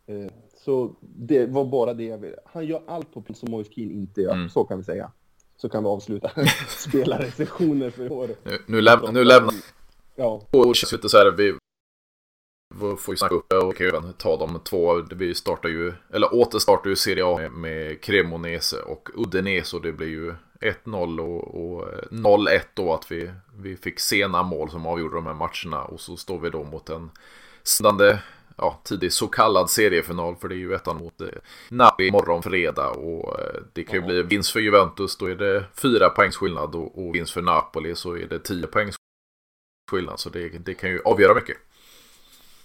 Eh, så det var bara det jag ville. Han gör allt på som Moise Keane inte gör, mm. så kan vi säga. Så kan vi avsluta spelarrecensioner för i år.
Nu, nu, läm nu lämnar... Ja. Och känns lite så här, vi får ju snacka upp. Och även ta de två. Vi startar ju, eller återstartar ju Serie A med, med Cremonese och Udinese och det blir ju 1-0 och, och 0-1 då att vi, vi fick sena mål som avgjorde de här matcherna och så står vi då mot en stundande ja, tidig så kallad seriefinal för det är ju ettan mot eh, Napoli imorgon fredag och eh, det kan ju bli vinst för Juventus. Då är det fyra poängs skillnad och, och vinst för Napoli så är det tio poängs skillnad. Så det, det kan ju avgöra mycket.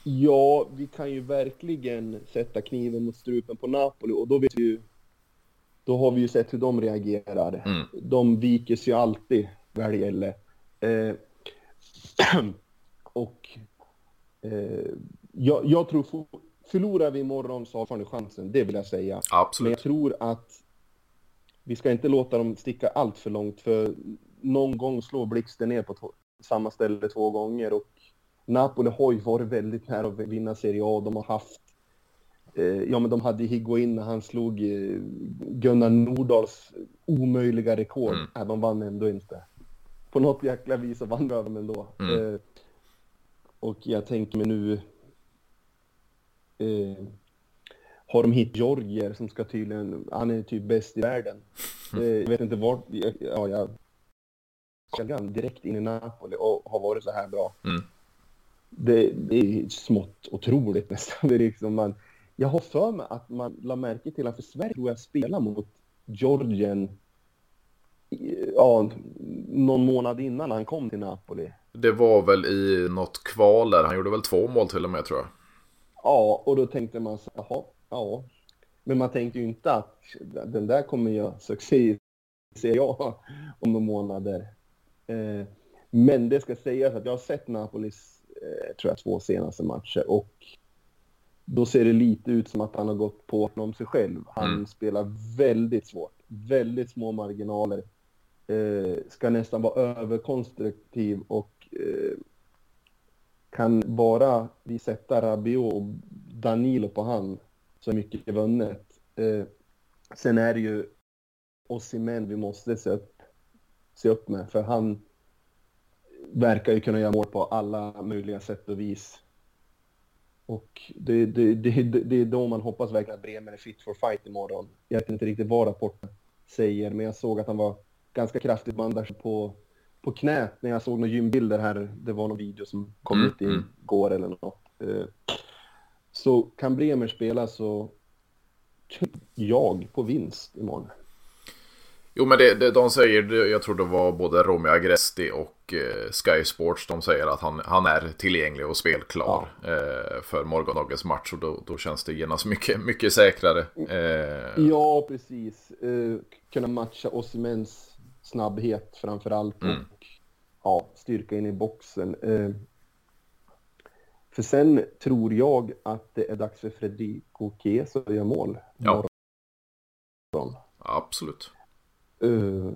Ja, vi kan ju verkligen sätta kniven mot strupen på Napoli och då vet vi ju då har vi ju sett hur de reagerar. Mm. De viker ju alltid vad det gäller. Eh, (clears throat) och eh, jag, jag, tror, förlorar vi imorgon så har fortfarande chansen, det vill jag säga.
Absolut.
Men jag tror att vi ska inte låta dem sticka allt för långt, för någon gång slår blixten ner på samma ställe två gånger och Napoli har ju varit väldigt nära att vinna Serie A. De har haft eh, Ja, men de hade Higuain när han slog eh, Gunnar Nordahls omöjliga rekord. Mm. Äh, de vann ändå inte. På något jäkla vis så vann de ändå. Mm. Eh, och jag tänker mig nu eh, har de hit Georgier som ska tydligen, han är typ bäst i världen. Mm. Eh, jag vet inte vart, ja jag direkt in i Napoli och har varit så här bra. Mm. Det, det, är smått otroligt nästan. (laughs) Det är liksom man, jag har för mig att man la märke till att för Sverige tror jag spelar mot Georgien ja, någon månad innan han kom till Napoli.
Det var väl i något kval där, han gjorde väl två mål till och med tror jag.
Ja, och då tänkte man så jaha, ja. Men man tänkte ju inte att den där kommer göra succé, ser jag, om några månader. Eh, men det ska sägas att jag har sett Napolis, tror jag, två senaste matcher och då ser det lite ut som att han har gått på om sig själv. Han mm. spelar väldigt svårt, väldigt små marginaler. Eh, ska nästan vara överkonstruktiv och eh, kan bara vi sätta Rabiot och Danilo på han så är mycket vunnet. Eh, sen är det ju Osimhen vi måste se upp, se upp med, för han verkar ju kunna göra mål på alla möjliga sätt och vis. Och det, det, det, det är då man hoppas verkligen att Bremer är fit for fight imorgon. Jag vet inte riktigt vad rapporten säger, men jag såg att han var ganska kraftigt bandage på på knät när jag såg några gymbilder här. Det var någon video som kom mm, ut igår mm. eller något. Eh, så kan Bremer spela så jag på vinst imorgon.
Jo men det, det, de säger, jag tror det var både Romeo Agresti och eh, Sky Sports, de säger att han, han är tillgänglig och spelklar ja. eh, för morgondagens match och då, då känns det genast mycket, mycket säkrare.
Eh... Ja, precis. Kunna matcha Osimens snabbhet framför allt mm. och ja, styrka in i boxen. För sen tror jag att det är dags för Federico Chiesa att göra mål.
Ja. Absolut.
Uh,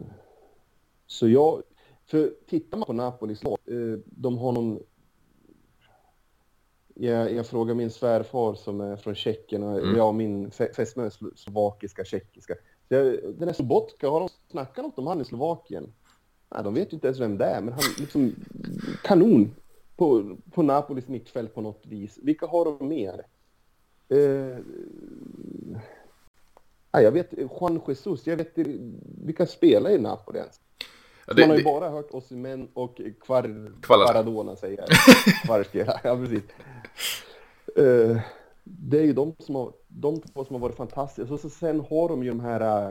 så jag, för tittar man på Napolis lag, uh, de har någon... Jag, jag frågar min svärfar som är från Tjeckien och mm. jag min fästmö är slovakiska, tjeckiska. Den här Sobotka, har de snackat något om han i Slovakien? Nej, de vet ju inte ens vem det är, men han liksom kanon på, på Napolis mittfält på något vis. Vilka har de mer? Eh, nej, jag vet, Juan Jesus, jag vet vilka spelar i Napoli ens? Ja, det, Man har ju det... bara hört Osimhen och Kvar, Kvaradona säga. (laughs) Kvarspela, ja precis. Eh, det är ju de som har, de två som har varit fantastiska. Så, så sen har de ju de här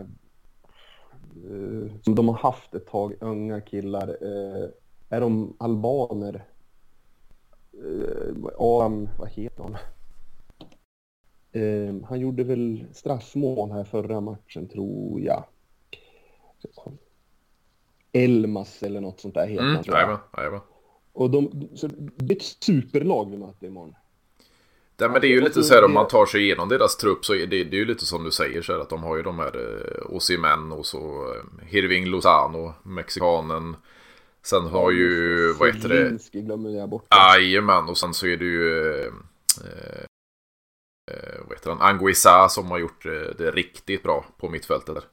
uh, som de har haft ett tag, unga killar. Uh, är de albaner? Uh, Adam, vad heter han? Uh, han gjorde väl straffmål här förra matchen, tror jag. Elmas eller något sånt där heter mm, han.
Jajamän.
Och de, så det är ett superlag vi möter imorgon.
Ja, men det är ju lite så här om man tar sig igenom deras trupp så är det, det är ju lite som du säger så här att de har ju de här eh, Osimhen och så eh, Hirving Lozano, mexikanen. Sen har ju, vad heter det?
Zielinski glömmer jag bort.
Jajamän, och sen så är det ju eh, eh, vad heter han? Anguissa som har gjort det riktigt bra på mittfältet. Där.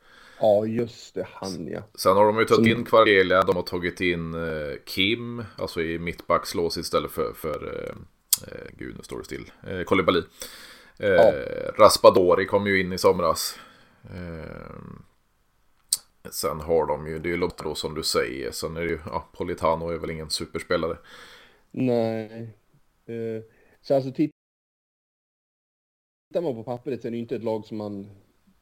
Ja, just det, han ja.
Sen har de ju tagit in Kvargelia, de har tagit in eh, Kim, alltså i mittbackslås istället för, för eh, Eh, gud, nu står det still. Eh, Kolibali. Eh, ja. Raspadori kom ju in i somras. Eh, sen har de ju, det är ju Lotto som du säger. Sen är det ju, ja, Politano är väl ingen superspelare.
Nej. Eh, så alltså tittar man på pappret så är det inte ett lag som man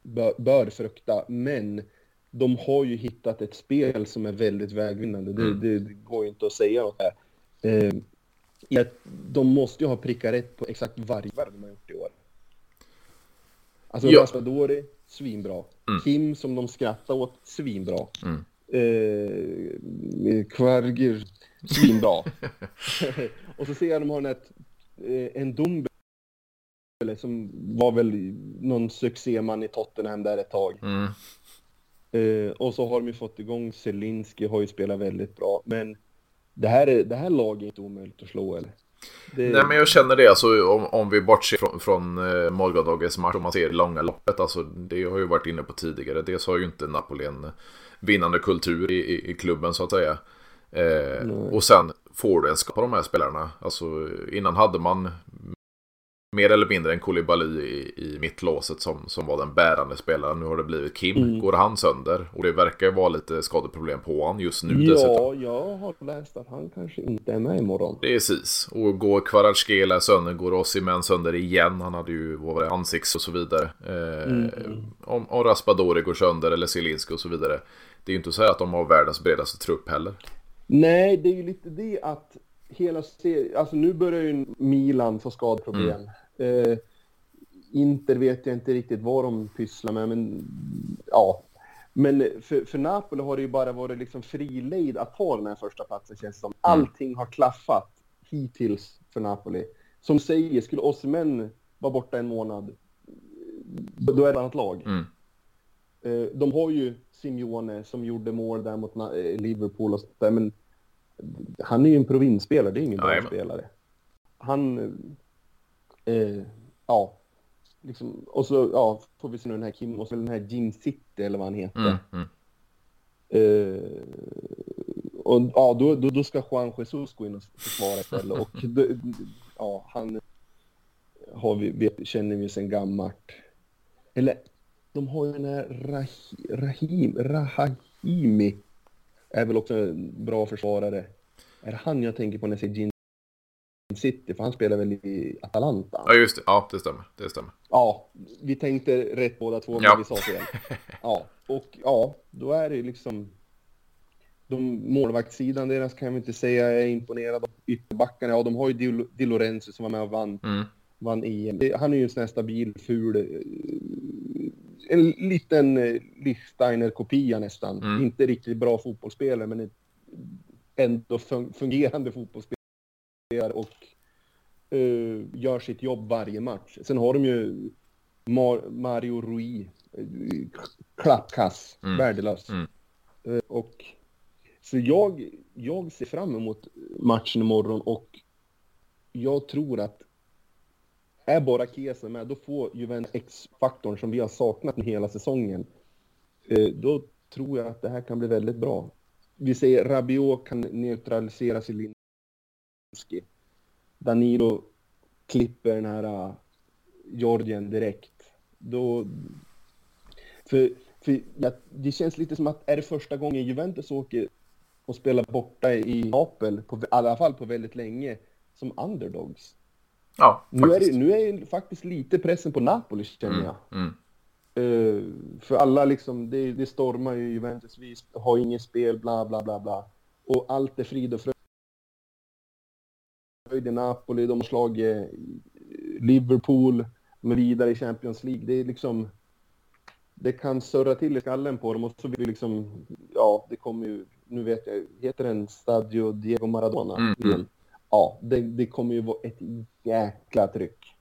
bör, bör frukta. Men de har ju hittat ett spel som är väldigt vägvinnande. Mm. Det, det, går ju inte att säga något här. Eh, de måste ju ha prickat rätt på exakt varje värv de har gjort i år. Alltså ja. Raspadori, svinbra. Mm. Kim som de skrattar åt, svinbra. Mm. Eh, Kvarger, svinbra. (laughs) (laughs) och så ser jag de har ett, eh, en Dumbe som var väl någon succéman i Tottenham där ett tag. Mm. Eh, och så har de ju fått igång Zelinski, har ju spelat väldigt bra. Men det här, är, det här laget är inte omöjligt att slå eller?
Det... Nej men jag känner det alltså om, om vi bortser från, från eh, morgondagens match om man ser långa loppet. Alltså det har ju varit inne på tidigare. Dels har ju inte Napoli en vinnande kultur i, i, i klubben så att säga. Eh, och sen får du en skapa de här spelarna. Alltså innan hade man mer eller mindre en Koulibaly i, i mittlåset som, som var den bärande spelaren. Nu har det blivit Kim. Mm. Går han sönder? Och det verkar vara lite skadeproblem på honom just nu
Ja, dessutom. jag har läst att han kanske inte är med imorgon.
Precis. Och går Kvaratskhelia sönder, går Osimhen sönder igen. Han hade ju vad det, ansikts och så vidare. Eh, mm. om, om Raspadori går sönder eller Zielinski och så vidare. Det är ju inte så att de har världens bredaste trupp heller.
Nej, det är ju lite det att hela serien, alltså nu börjar ju Milan få skadeproblem. Mm. Eh, Inter vet jag inte riktigt vad de pysslar med, men ja. Men för, för Napoli har det ju bara varit liksom frilejd att ta den här första platsen känns som. Mm. Allting har klaffat hittills för Napoli. Som säger, skulle Osimhen vara borta en månad, då är det ett annat lag. Mm. Eh, de har ju Simeone som gjorde mål där mot eh, Liverpool och sådär, men han är ju en provinsspelare, det är ingen bra spelare. Han Eh, ja, liksom, och så ja, får vi se nu den här Kim och så den här Jim City eller vad han heter. Mm, mm. Eh, och ja, då, då, då, ska Juan Jesus gå in och försvara istället. Och (laughs) då, ja, han har vi, vet, känner vi sedan gammalt. Eller, de har ju den här Rahim, Rahim, Rahimi. Är väl också en bra försvarare. Är det han jag tänker på när jag säger Jim City, för han spelar väl i Atalanta?
Ja, just det. Ja, det stämmer. Det stämmer.
Ja, vi tänkte rätt båda två, men ja. vi sa fel. (laughs) Ja, och ja, då är det liksom... De målvaktssidan deras kan jag inte säga är imponerad av. Ytterbackarna, ja, de har ju Di, Di Lorenzo som var med och vann, mm. vann EM. Han är ju en sån här stabil, ful... Eh, en liten eh, Lichsteiner-kopia nästan. Mm. Inte riktigt bra fotbollsspelare, men ändå fungerande fotbollsspelare och uh, gör sitt jobb varje match. Sen har de ju Mar Mario Rui, uh, klappkass, mm. värdelös. Mm. Uh, och så jag, jag ser fram emot matchen imorgon och jag tror att är bara Kesa med, då får Juventus X-faktorn som vi har saknat hela säsongen. Då tror jag att det här kan bli väldigt bra. Vi säger Rabiot kan neutralisera Zelin Danilo klipper den här uh, Georgien direkt. Då... För, för ja, det känns lite som att är det första gången Juventus åker och spelar borta i Napel, på, i alla fall på väldigt länge, som underdogs.
Ja,
nu är, det, nu är det faktiskt lite pressen på Napoli känner mm, jag. Mm. Uh, för alla liksom, det, det stormar ju Juventus, vi har inget spel, bla bla bla bla. Och allt är frid och fröjd höjd i Napoli, de har slagit eh, Liverpool, de är vidare i Champions League. Det är liksom... Det kan surra till i skallen på dem och så vill vi liksom... Ja, det kommer ju... Nu vet jag, heter den Stadio Diego Maradona? Mm, mm. Ja, det, det kommer ju vara ett jäkla tryck.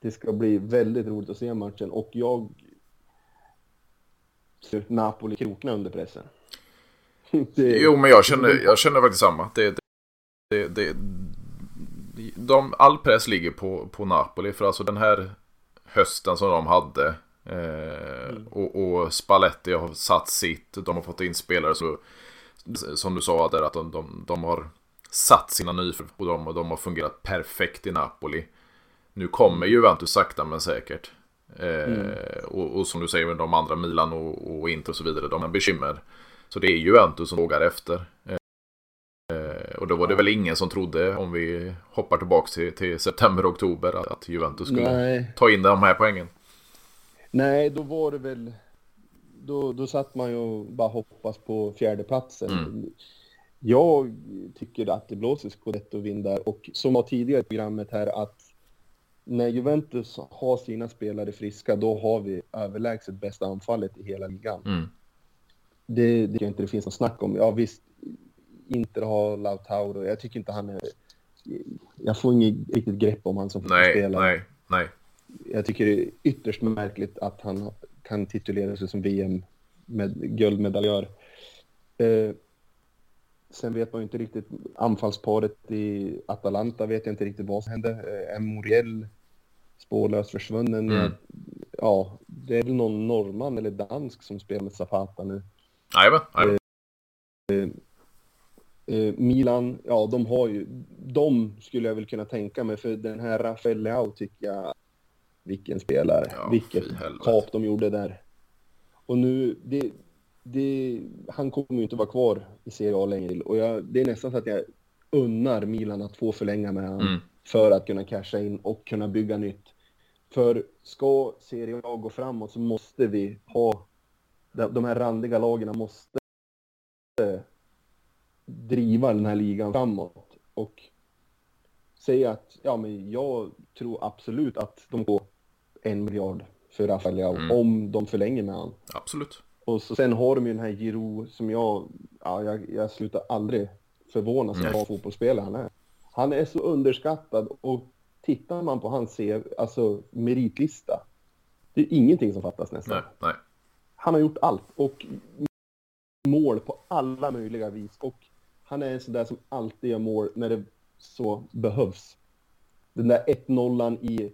det ska bli väldigt roligt att se matchen och jag ser Napoli krokna under pressen. (laughs)
det... Jo, men jag känner, jag känner faktiskt samma. Det, det, det, de, all press ligger på, på Napoli för alltså den här hösten som de hade eh, mm. och, och Spalletti har satt sitt. De har fått in spelare så som du sa där att de, de, de har satt sina nyförvärv och de, de har fungerat perfekt i Napoli. Nu kommer Juventus sakta men säkert. Eh, mm. och, och, som du säger med de andra Milan och, och Inter och så vidare, de har bekymmer. Så det är Juventus som vågar efter. Och då var det väl ingen som trodde, om vi hoppar tillbaka till, till september, oktober, att Juventus skulle Nej. ta in de här poängen.
Nej, då var det väl... Då, då satt man ju och bara hoppas på fjärdeplatsen. Mm. Jag tycker att det blåser scudetto-vindar och som var tidigare i programmet här att när Juventus har sina spelare friska, då har vi överlägset bästa anfallet i hela ligan. Mm. Det, det inte det finns något snack om. Ja visst, Inter har Lautaro. Jag tycker inte han är... Jag får inget riktigt grepp om han som.
Nej, nej,
nej. Jag tycker det är ytterst märkligt att han kan titulera sig som VM med guldmedaljör. Eh, sen vet man ju inte riktigt anfallsparet i Atalanta vet jag inte riktigt vad som hände. Eh, Moriel spårlöst försvunnen. Mm. Ja, det är väl någon norrman eller dansk som spelar med Zapata nu.
Jajamän.
Eh, Milan, ja de har ju, de skulle jag väl kunna tänka mig för den här Rafael Leao tycker jag, vilken spelare, ja, vilket kap de gjorde där. Och nu, det, det, han kommer ju inte vara kvar i Serie A längre och jag, det är nästan så att jag unnar Milan att få förlänga med honom mm. för att kunna casha in och kunna bygga nytt. För ska Serie A gå framåt så måste vi ha de här randiga lagen måste driva den här ligan framåt och säga att ja, men jag tror absolut att de får en miljard för Rafael mm. om de förlänger med honom.
Absolut.
Och så, sen har de ju den här Giro som jag, ja, jag, jag slutar aldrig förvånas över vad fotbollsspelare han är. Han är så underskattad och tittar man på hans CV, alltså meritlista, det är ingenting som fattas nästan.
Nej, nej.
Han har gjort allt och mål på alla möjliga vis och han är en sån där som alltid gör mål när det så behövs. Den där 1-0 i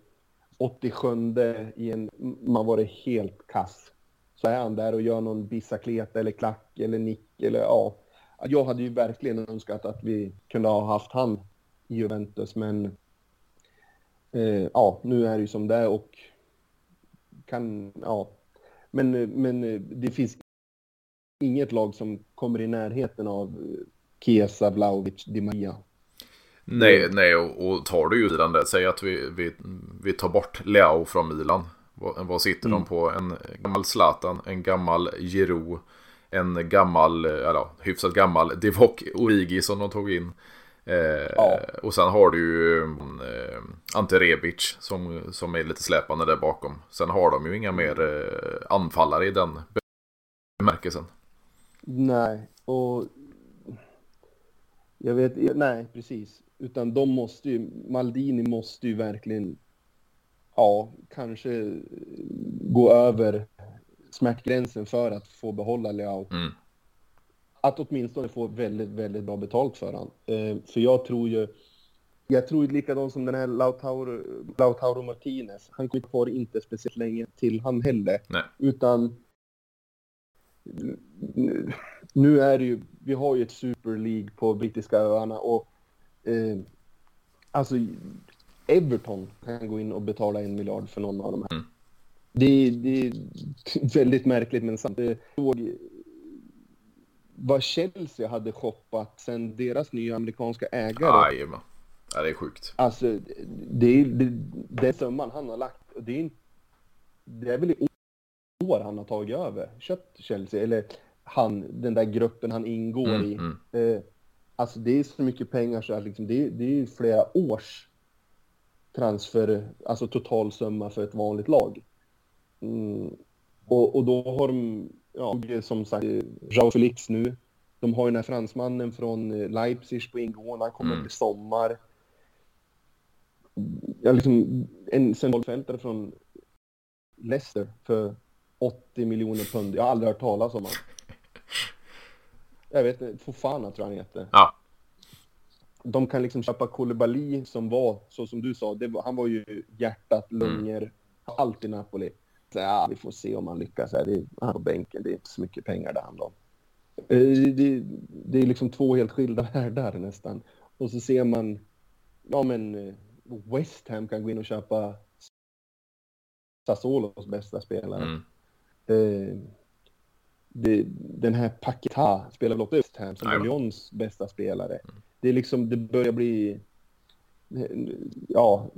87 i en, man var det helt kass. Så är han där och gör någon bicicleta eller klack eller nick eller ja. Jag hade ju verkligen önskat att vi kunde ha haft han i Juventus men eh, ja, nu är det ju som det är och kan, ja. Men, eh, men eh, det finns inget lag som kommer i närheten av eh, Kesa, Vlahovic, Di Maria.
Nej, nej och, och tar du ju Milan där, säg att vi, vi, vi tar bort Leao från Milan. Vad, vad sitter mm. de på? En gammal Zlatan, en gammal Giroud, en gammal, eller hyfsat gammal Divock Origi som de tog in. Eh, ja. Och sen har du ju eh, Ante Rebic som, som är lite släpande där bakom. Sen har de ju inga mer eh, anfallare i den bemärkelsen.
Nej, och jag vet, nej precis. Utan de måste ju, Maldini måste ju verkligen, ja, kanske gå över smärtgränsen för att få behålla Leao. Mm. Att åtminstone få väldigt, väldigt bra betalt för han. Eh, för jag tror ju, jag tror likadant som den här Lautaro, Lautaro Martinez. Han kommer kvar inte speciellt länge till han heller.
Nej.
Utan nu är det ju, vi har ju ett Super League på brittiska öarna och eh, alltså Everton kan gå in och betala en miljard för någon av de här. Mm. Det, det, är (laughs) väldigt märkligt men samtidigt såg vad Chelsea hade shoppat sen deras nya amerikanska ägare.
Jajamän. Ja, det är sjukt.
Alltså, det det, den summan han har lagt, det är, det är väl i år han har tagit över, köpt Chelsea, eller han, den där gruppen han ingår mm, i. Mm. Eh, alltså det är så mycket pengar så att liksom, det, det är flera års transfer, alltså totalsumma för ett vanligt lag. Mm. Och, och då har de, ja, som sagt, Jao Felix nu. De har ju den här fransmannen från Leipzig på ingående, han kommer mm. till sommar. Ja, liksom, en centralfältare från Leicester för 80 miljoner pund. Jag har aldrig hört talas om honom. Jag vet inte, Fofana tror jag han heter.
Ja.
De kan liksom köpa Koulibaly som var, så som du sa, var, han var ju hjärtat, lungor, mm. allt i Napoli. Så, ja, vi får se om han lyckas. Här. Det är, han på bänken, det är inte så mycket pengar det handlar om. Eh, det, det är liksom två helt skilda (laughs) världar nästan. Och så ser man, ja men eh, West Ham kan gå in och köpa Sassuolos bästa spelare. Mm. Eh, det, den här Paketa spelar väl också West Ham som Lyons bästa spelare. Mm. Det är liksom, det börjar bli... Ja,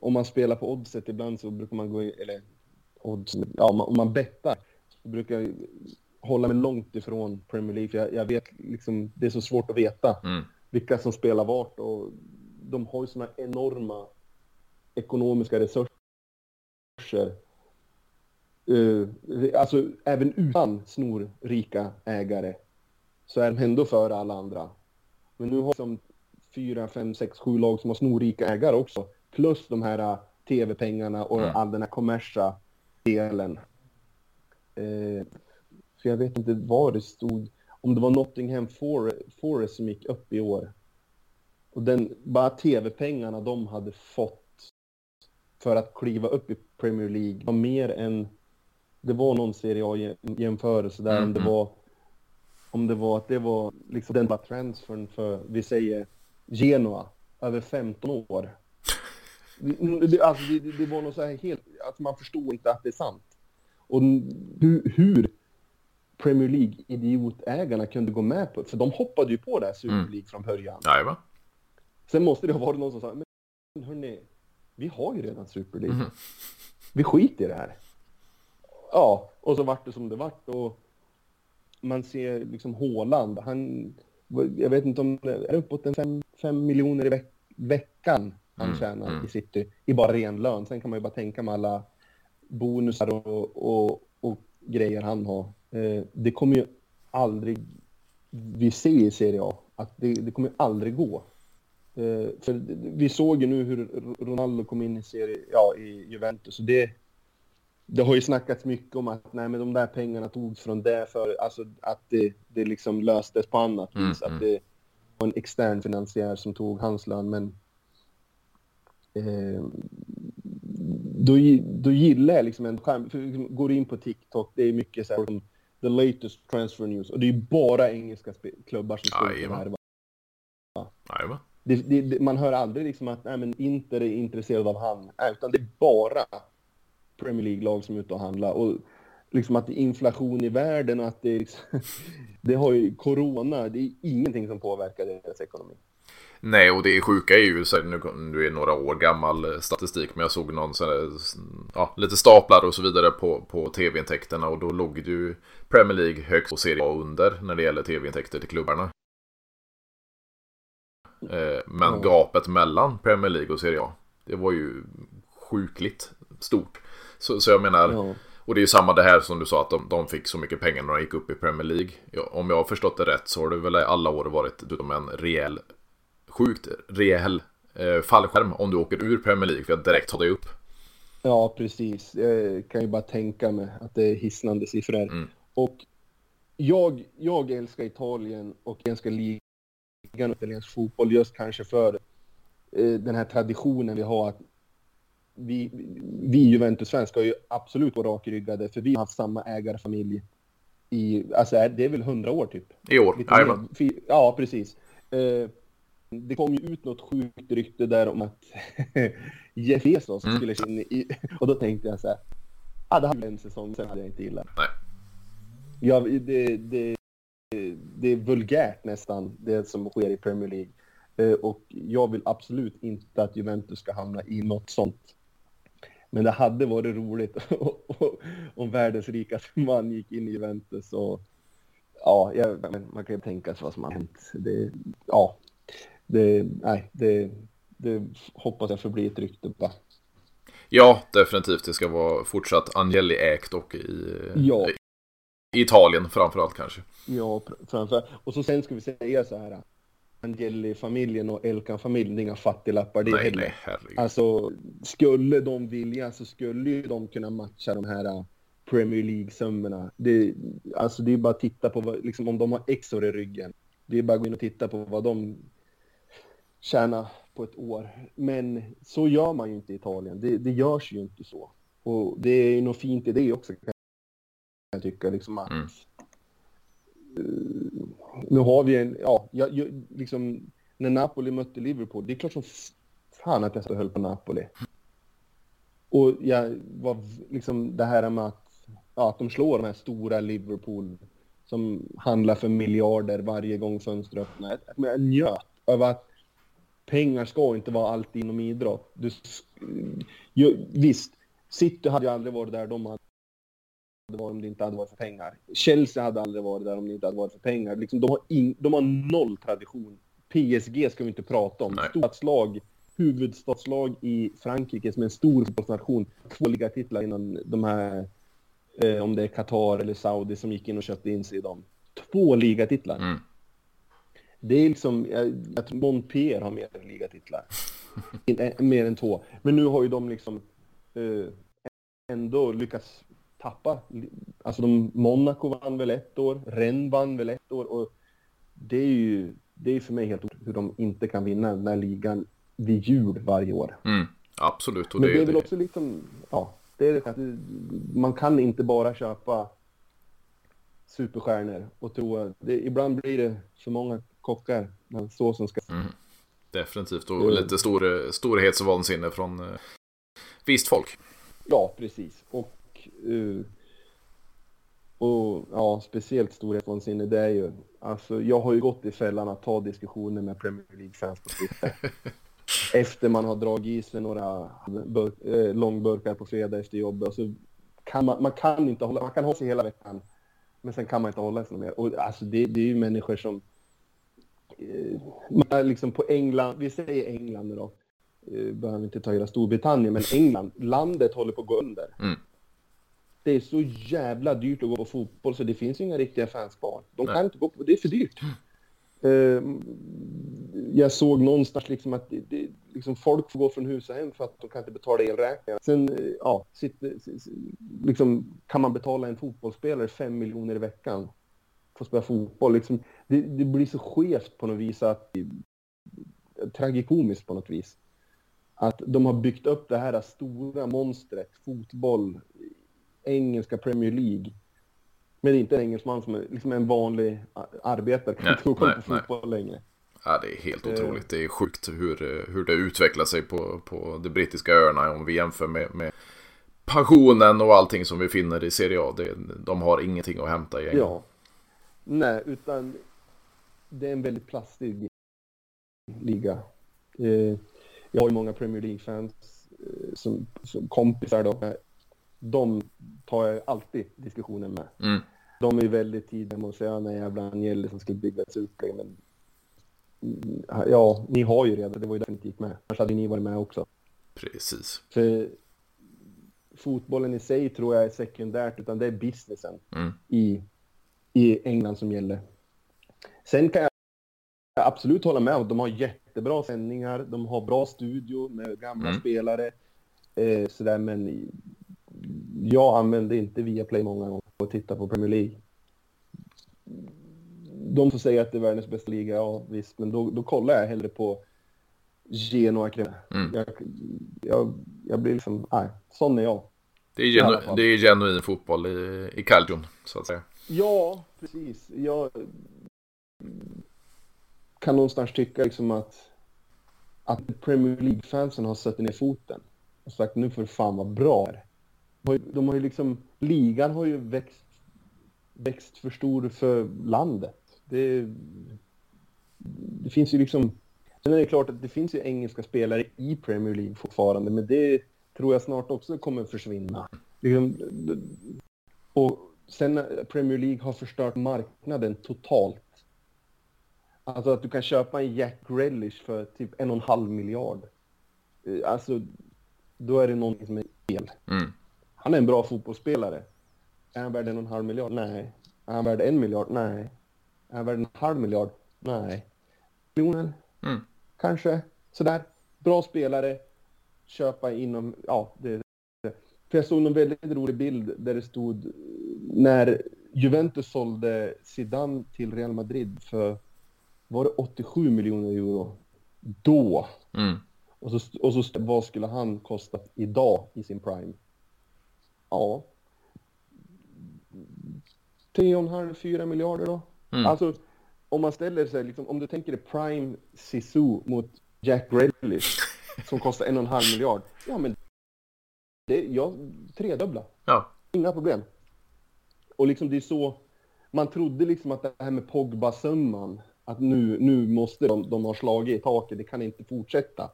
om man spelar på oddset ibland så brukar man gå in, eller odds, ja, om man bettar så brukar jag hålla mig långt ifrån Premier League. För jag, jag vet liksom, det är så svårt att veta mm. vilka som spelar vart och de har ju sådana enorma ekonomiska resurser. Uh, alltså även utan snorrika ägare så är de ändå före alla andra. Men nu har de fyra, fem, sex, sju lag som har snorrika ägare också. Plus de här uh, tv-pengarna och mm. all den här kommersa delen. Uh, för jag vet inte var det stod. Om det var Nottingham Forest som gick upp i år. Och den, bara tv-pengarna de hade fått för att kliva upp i Premier League var mer än... Det var någon Serie A-jämförelse där mm. om det var... Om det var att det var liksom den bara transfern för, vi säger, Genoa, över 15 år. Det, alltså det, det var något så här helt... Alltså man förstår inte att det är sant. Och hur, hur Premier League-idiotägarna kunde gå med på, för de hoppade ju på det här Super mm. League mm. från början.
Jajamän.
Sen måste det ha varit någon som sa, men hörni, vi har ju redan Super League. Mm. Vi skiter i det här. Ja, och så vart det som det vart och man ser liksom Håland, han, jag vet inte om det är uppåt en fem, fem miljoner i veck, veckan han mm. tjänar mm. i City, i bara ren lön. Sen kan man ju bara tänka med alla bonusar och, och, och grejer han har. Eh, det kommer ju aldrig vi se i Serie A, att det, det kommer aldrig gå. Eh, för vi såg ju nu hur Ronaldo kom in i, serie, ja, i Juventus och det, det har ju snackats mycket om att nej, men de där pengarna togs från det för alltså att det, det liksom löstes på annat mm, vis. Mm. Att det var en extern finansiär som tog hans lön, men eh, då, då gillar jag liksom en skärm, för liksom, går in på TikTok, det är mycket så här, som the latest transfer news och det är bara engelska klubbar som står för det här.
Ja
det, det, man hör aldrig liksom att nej, men Inter är intresserad av han, nej, utan det är bara Premier League-lag som är ute och handlar. Och liksom att det är inflation i världen och att det liksom, (laughs) det har ju corona, det är ingenting som påverkar deras ekonomi.
Nej, och det sjuka är ju, så nu, nu är några år gammal eh, statistik, men jag såg någon sån här, ja, lite staplar och så vidare på, på tv-intäkterna och då låg ju Premier League högst och Serie A under när det gäller tv-intäkter till klubbarna. Eh, men mm. gapet mellan Premier League och Serie A, det var ju sjukligt stort. Så, så jag menar, mm. och det är ju samma det här som du sa att de, de fick så mycket pengar när de gick upp i Premier League. Ja, om jag har förstått det rätt så har det väl i alla år varit utom en rejäl, sjukt rejäl eh, fallskärm om du åker ur Premier League för att direkt ta dig upp.
Ja, precis. Jag kan ju bara tänka mig att det är hisnande siffror. Mm. Och jag, jag älskar Italien och jag älskar ligan och italiensk fotboll just kanske för eh, den här traditionen vi har att vi, vi Juventus-svenskar har ju absolut varit rakryggade för vi har haft samma ägarfamilj i, alltså det är väl hundra år typ.
I år,
ja, ja precis. Eh, det kom ju ut något sjukt rykte där om att (laughs) Jeff Bezos mm. skulle in i, och då tänkte jag så här, ah, det hade en säsong, sen hade jag inte gillat.
Nej.
Ja, det, det, det är vulgärt nästan, det som sker i Premier League. Eh, och jag vill absolut inte att Juventus ska hamna i något sånt. Men det hade varit roligt (laughs) om världens rikaste man gick in i Juventus och ja, jag, man kan ju tänka sig vad som har hänt. Det, ja, det, nej, det, det hoppas jag förblir ett rykte bara.
Ja, definitivt. Det ska vara fortsatt Angeli-ägt och i,
ja.
i Italien framförallt kanske.
Ja, framför Och så sen ska vi säga så här. Angeli-familjen och Elkan-familjen, inga fattiglappar det
nej,
heller.
nej, herregud.
Alltså, skulle de vilja så skulle ju de kunna matcha de här uh, Premier League-summorna. Det, alltså det är bara att titta på vad, liksom, om de har Exor i ryggen. Det är bara att gå in och titta på vad de tjänar på ett år. Men så gör man ju inte i Italien. Det, det görs ju inte så. Och det är ju något fint i det också kan jag tycka. Liksom att,
Mm
nu har vi en, ja, jag, jag, liksom när Napoli mötte Liverpool, det är klart som fan att jag stod och höll på Napoli. Och jag var liksom det här med att, ja, att de slår de här stora Liverpool som handlar för miljarder varje gång fönstret öppnar. Jag njöt av att pengar ska inte vara allt inom idrott. Du, ju, visst, City hade ju aldrig varit där de hade varit om det inte hade varit för pengar. Chelsea hade aldrig varit där om det inte hade varit för pengar. Liksom, de, har in, de har noll tradition. PSG ska vi inte prata om. Storstadslag, huvudstadslag i Frankrike som är en stor fotbollsnation. Två ligatitlar innan de här, eh, om det är Qatar eller Saudi som gick in och köpte in sig i dem. Två ligatitlar.
Mm.
Det är liksom, tror Montpellier har mer ligatitlar. Inte- (laughs) mer än två. Men nu har ju de liksom eh, ändå lyckats tappa. Alltså de, Monaco vann väl ett år, Rennes vann väl ett år och det är ju, det är för mig helt hur de inte kan vinna den här ligan vid jul varje år.
Mm. Absolut. Och
Men
det,
det är väl också liksom, ja, det är det att det- man kan inte bara köpa superstjärnor och tro att det, ibland blir det för många kockar, men så som ska
Mm. Definitivt. Och lite stor, storhetsvansinne från eh, visst folk.
Ja, precis. Och, eh, och ja, speciellt storhetsvansinne, det är ju... Alltså, jag har ju gått i fällan att ta diskussioner med Premier League-fans på Twitter. (laughs) efter man har dragit i sig några burk, eh, långburkar på fredag efter jobbet. Och så kan man, man kan inte hålla, man kan hålla sig hela veckan. Men sen kan man inte hålla sig mer. Och alltså det, det är ju människor som... Eh, man är liksom på England, vi säger England nu då. Eh, behöver inte ta hela Storbritannien, men England, landet håller på att gå under.
Mm.
Det är så jävla dyrt att gå på fotboll så det finns inga riktiga fans kvar. De
Nej.
kan inte gå på, det är för dyrt. Eh, jag såg någonstans liksom att det, det, liksom folk får gå från hus och hem för att de kan inte betala elräkningar. Sen eh, ja, sitter, s- s- liksom, kan man betala en fotbollsspelare fem miljoner i veckan för att spela fotboll. Liksom, det, det blir så skevt på något vis att tragikomiskt på något vis. Att de har byggt upp det här stora monstret, fotboll, engelska Premier League. Men det är inte en engelsman som är liksom en vanlig arbetare kan
Nej,
inte gå på fotboll längre.
Ja, det är helt
Eh.
otroligt. Det är sjukt hur, hur det utvecklar sig på, på de brittiska öarna om vi jämför med, med passionen och allting som vi finner i Serie A. Det, de har ingenting att hämta i England.
Ja. Nej, utan det är en väldigt plastig liga. Eh, jag har ju många Premier League-fans eh, som, som kompisar då. De tar jag alltid diskussionen med.
Mm.
De är ju väldigt tidiga med att säga att jävla Agnelli som skulle bygga ett superlag. Men mm, ja, ni har ju redan. Det var ju därför ni gick med. Annars hade ni varit med också.
Precis.
För fotbollen i sig tror jag är sekundärt, utan det är businessen
Mm.
i, i England som gäller. Sen kan jag absolut hålla med om att de har jättebra sändningar, de har bra studio med gamla
Mm.
spelare. Eh, sådär, men jag använder inte Viaplay många gånger och tittar på Premier League. De får säga att det är världens bästa liga, ja visst, men då, då kollar jag hellre på Genoa Creme.
Mm.
Jag, jag, jag blir liksom, nej, sån är jag.
Det är, genu- det är genuin fotboll i, i Caldion, så att säga.
Ja, precis. Jag kan någonstans tycka liksom att, att Premier League-fansen har satt ner foten och sagt nu får det fan vara bra här. De har ju- De har ju liksom, ligan har ju växt, växt för stor för landet. Det, det finns ju liksom, sen är det klart att det finns ju engelska spelare i Premier League fortfarande, men det tror jag snart också kommer försvinna. Liksom, och sen Premier League har förstört marknaden totalt. Alltså att du kan köpa en Jack Grealish för typ en och en halv miljard. Eh, alltså, då är det någonting som är fel.
Mm.
Han är en bra fotbollsspelare. Är han värd en och en halv miljard? Nej. Är han värd en miljard? Nej. Är han värd en halv miljard? Nej. miljoner.
Mm.
Kanske sådär. Bra spelare. Köpa inom, ja, det, det. För jag såg någon väldigt rolig bild där det stod när Juventus sålde Zidane till Real Madrid för, var det 87 miljoner euro? Då.
Mm.
Och så, och så vad skulle han kosta idag i sin prime? Ja. 3,5-4 miljarder då?
Mm.
Alltså, om man ställer sig, liksom, om du tänker dig Prime Sisu mot Jack Grealish (laughs) som kostar en och en halv miljard. Ja, men det, ja, tredubbla.
Ja.
Inga problem. Och liksom det är så, man trodde liksom att det här med Pogba-summan, att nu, nu måste de, de ha slagit i taket, det kan inte fortsätta.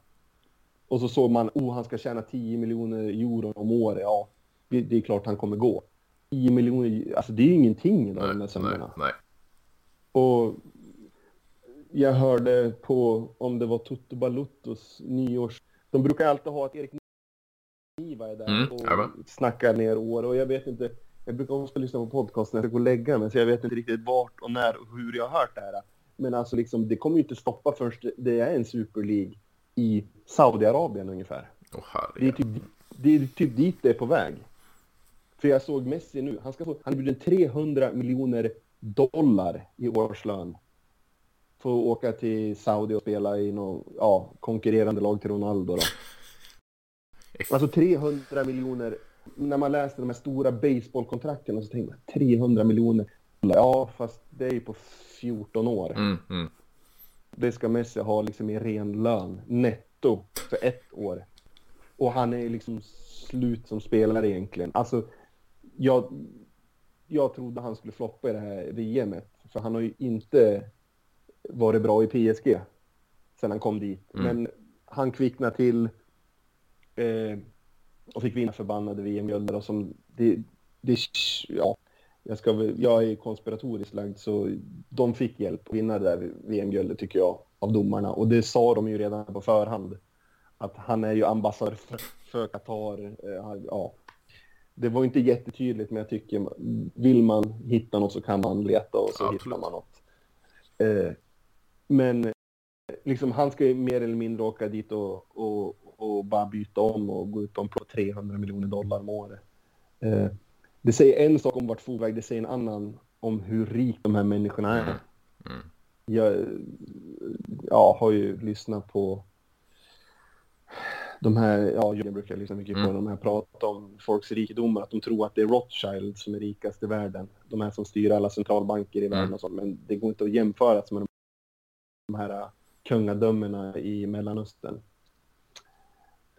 Och så såg man, oh han ska tjäna 10 miljoner euro om året, ja, det, är klart han kommer gå. 10 miljoner, alltså det är ju ingenting idag, de här
Nej, nej.
Och jag hörde på, om det var Toto Baluttos nyårs... De brukar alltid ha att Erik Niva är där
Mm,
och
jajamän.
snackar ner år. Och jag vet inte, jag brukar också lyssna på podcast när jag ska gå och lägga mig, så jag vet inte riktigt vart och när och hur jag har hört det här. Men alltså liksom, det kommer ju inte stoppa först det är en Super League i Saudiarabien ungefär.
Åh
Det är, typ, det är typ dit det är på väg. För jag såg Messi nu, han ska få, han bjuden 300 miljoner dollar i årslön. För att åka till Saudi och spela i någon, ja, konkurrerande lag till Ronaldo då. Alltså 300 miljoner, när man läser de här stora baseballkontrakten så tänker man 300 miljoner dollar. Ja, fast det är ju på 14 år.
Mm, mm.
Det ska Messi ha liksom i ren lön, netto, för ett år. Och han är liksom slut som spelare egentligen. Alltså, jag, jag trodde han skulle floppa i det här VMet. För han har ju inte varit bra i PSG sen han kom dit.
Mm.
Men han kvicknade till eh, och fick vinna förbannade VM-guld. och som det, det, ja, jag, ska, jag är konspiratoriskt lagd så de fick hjälp att vinna det där VM-guldet tycker jag av domarna. Och det sa de ju redan på förhand. Att han är ju ambassadör för, Qatar. Eh, ja. Det var inte jättetydligt men jag tycker vill man hitta något så kan man leta och så
Absolut.
hittar man något. Eh, men liksom han ska ju mer eller mindre åka dit och, och, och bara byta om och gå ut på en pro 300 miljoner dollar om året. Eh, det säger en sak om vart fotväg, det säger en annan om hur rik de här människorna är.
Mm. Mm.
Jag ja, har ju lyssnat på de här, ja, jag brukar lyssna mycket på
Mm.
de här pratar om folks rikedomar, att de tror att det är Rothschild som är rikast i världen. De här som styr alla centralbanker i världen
Mm.
och sånt, men det går inte att jämföra med de, här äh, kungadömena i Mellanöstern.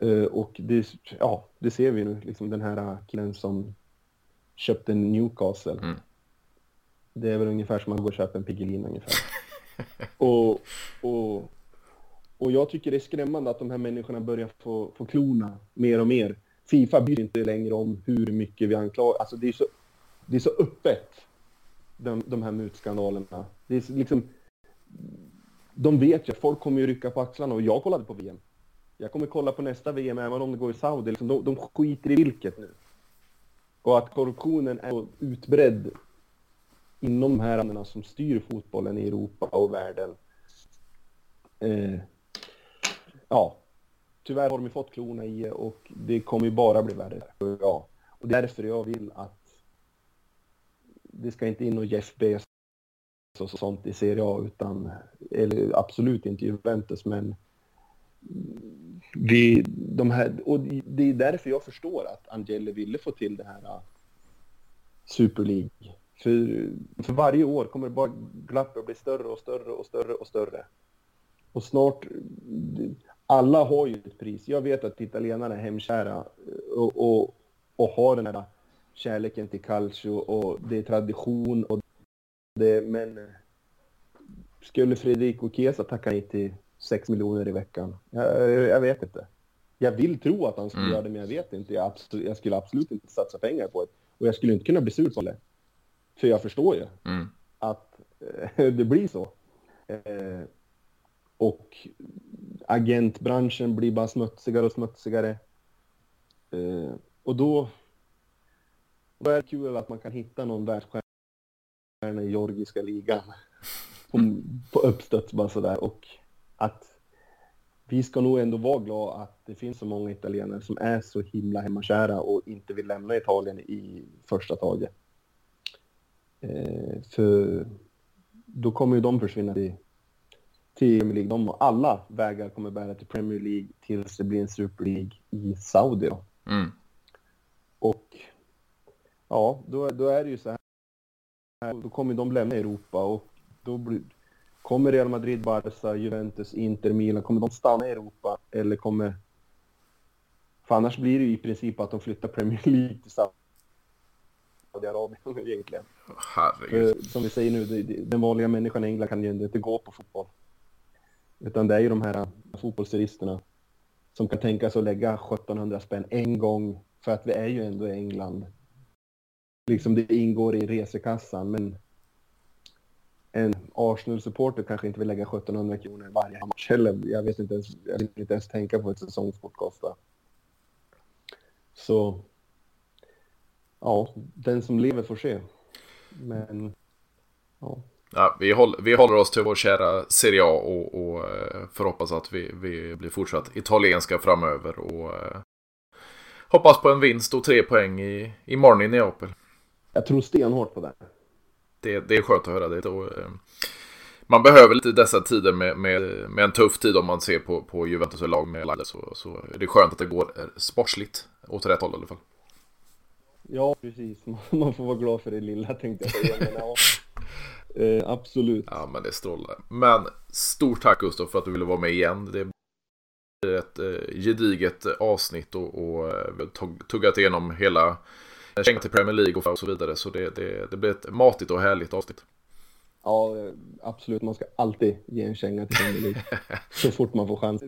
Eh, och det, ja, det ser vi nu, liksom den här äh, killen som köpte Newcastle.
Mm.
Det är väl ungefär som att gå och köpa en Piggelin ungefär. (laughs) och, och, och jag tycker det är skrämmande att de här människorna börjar få, få klona mer och mer. Fifa bryr sig inte längre om hur mycket vi anklagar. Alltså det är så, det är så öppet, de, de här mutskandalerna. Det är så liksom, de vet ju, folk kommer ju rycka på axlarna och jag kollade på VM. Jag kommer kolla på nästa VM även om det går i Saudi. Liksom, de, de skiter i vilket nu. Och att korruptionen är så utbredd inom de här länderna som styr fotbollen i Europa och världen. Eh, ja, tyvärr har de ju fått klorna i det och det kommer ju bara bli värre. Ja, och det är därför jag vill att det ska inte in någon Jeff Bezos och sånt i Serie A utan, eller absolut inte Juventus men vi, de här, och det är därför jag förstår att Angeli ville få till det här äh, Super League. För, för varje år kommer det bara glappet bli större och större och större och större. Och snart, alla har ju ett pris. Jag vet att italienarna är hemkära och, och, och har den här kärleken till calcio och det är tradition och det, men skulle Federico Chiesa tacka nej till 6 miljoner i veckan? Jag, jag vet inte. Jag vill tro att han skulle
Mm.
göra det, men jag vet inte. Jag, absolut, jag skulle absolut inte satsa pengar på det. Och jag skulle inte kunna bli sur på det. För jag förstår ju
Mm.
att eh, (laughs) det blir så. Eh, och agentbranschen blir bara smutsigare och smutsigare. Eh, och då, då är det kul att man kan hitta någon världsstjärna i georgiska ligan (laughs) på, på uppstöts bara sådär och att vi ska nog ändå vara glada att det finns så många italienare som är så himla hemmakära och inte vill lämna Italien i första taget. Eh, för då kommer ju de försvinna till, till Premier League. De, alla vägar kommer bära till Premier League tills det blir en Super League i Saudi.
Mm.
Och ja, då, då är det ju så här. Då kommer de lämna Europa och då blir, kommer Real Madrid, Barca, Juventus, Inter, Milan, kommer de stanna i Europa eller kommer... För annars blir det ju i princip att de flyttar Premier League till Saudiarabien (laughs) egentligen.
Herregud.
För, som vi säger nu, den vanliga människan i England kan ju inte gå på fotboll. Utan det är ju de här äh, fotbollsturisterna som kan tänka sig att lägga 1700 spänn en gång för att vi är ju ändå i England. Liksom det ingår i resekassan, men en Arsenal-supporter kanske inte vill lägga 1700 kronor varje match heller. Jag vet inte ens, jag vill inte ens tänka på ett säsongskort kostar. Så ja, den som lever får se. Men ja.
Ja, vi, håller, vi håller oss till vår kära Serie A och, och eh, får hoppas att vi, vi blir fortsatt italienska framöver. Och eh, hoppas på en vinst och tre poäng i, imorgon i Neapel.
Jag tror stenhårt på det.
Det, det är skönt att höra det. Då, eh, man behöver lite dessa tider med, med, med en tuff tid om man ser på, på Juventus och lag med Lalle. Så, så är det skönt att det går sportsligt åt rätt håll i alla fall.
Ja, precis. Man får vara glad för det lilla tänkte jag säga. Men, ja. Eh, absolut.
Ja, men det strålar. Men stort tack Gustav för att du ville vara med igen. Det blir ett eh, gediget avsnitt och, och eh, tuggat igenom hela kängan till Premier League och så vidare. Så det, det, det blir ett matigt och härligt avsnitt.
Ja, absolut. Man ska alltid ge en känga till Premier League. (laughs) så fort man får chans.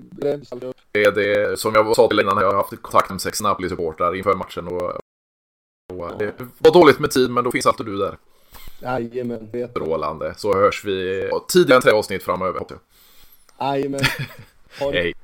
Det är det, som jag sa till innan, jag har haft kontakt med sex Napoli-supportrar inför matchen. Och, och det var dåligt med tid, men då finns alltid du där.
Jajamän.
Strålande. Så hörs vi tidigare tre avsnitt framöver.
Jajamän. (laughs)
Hej.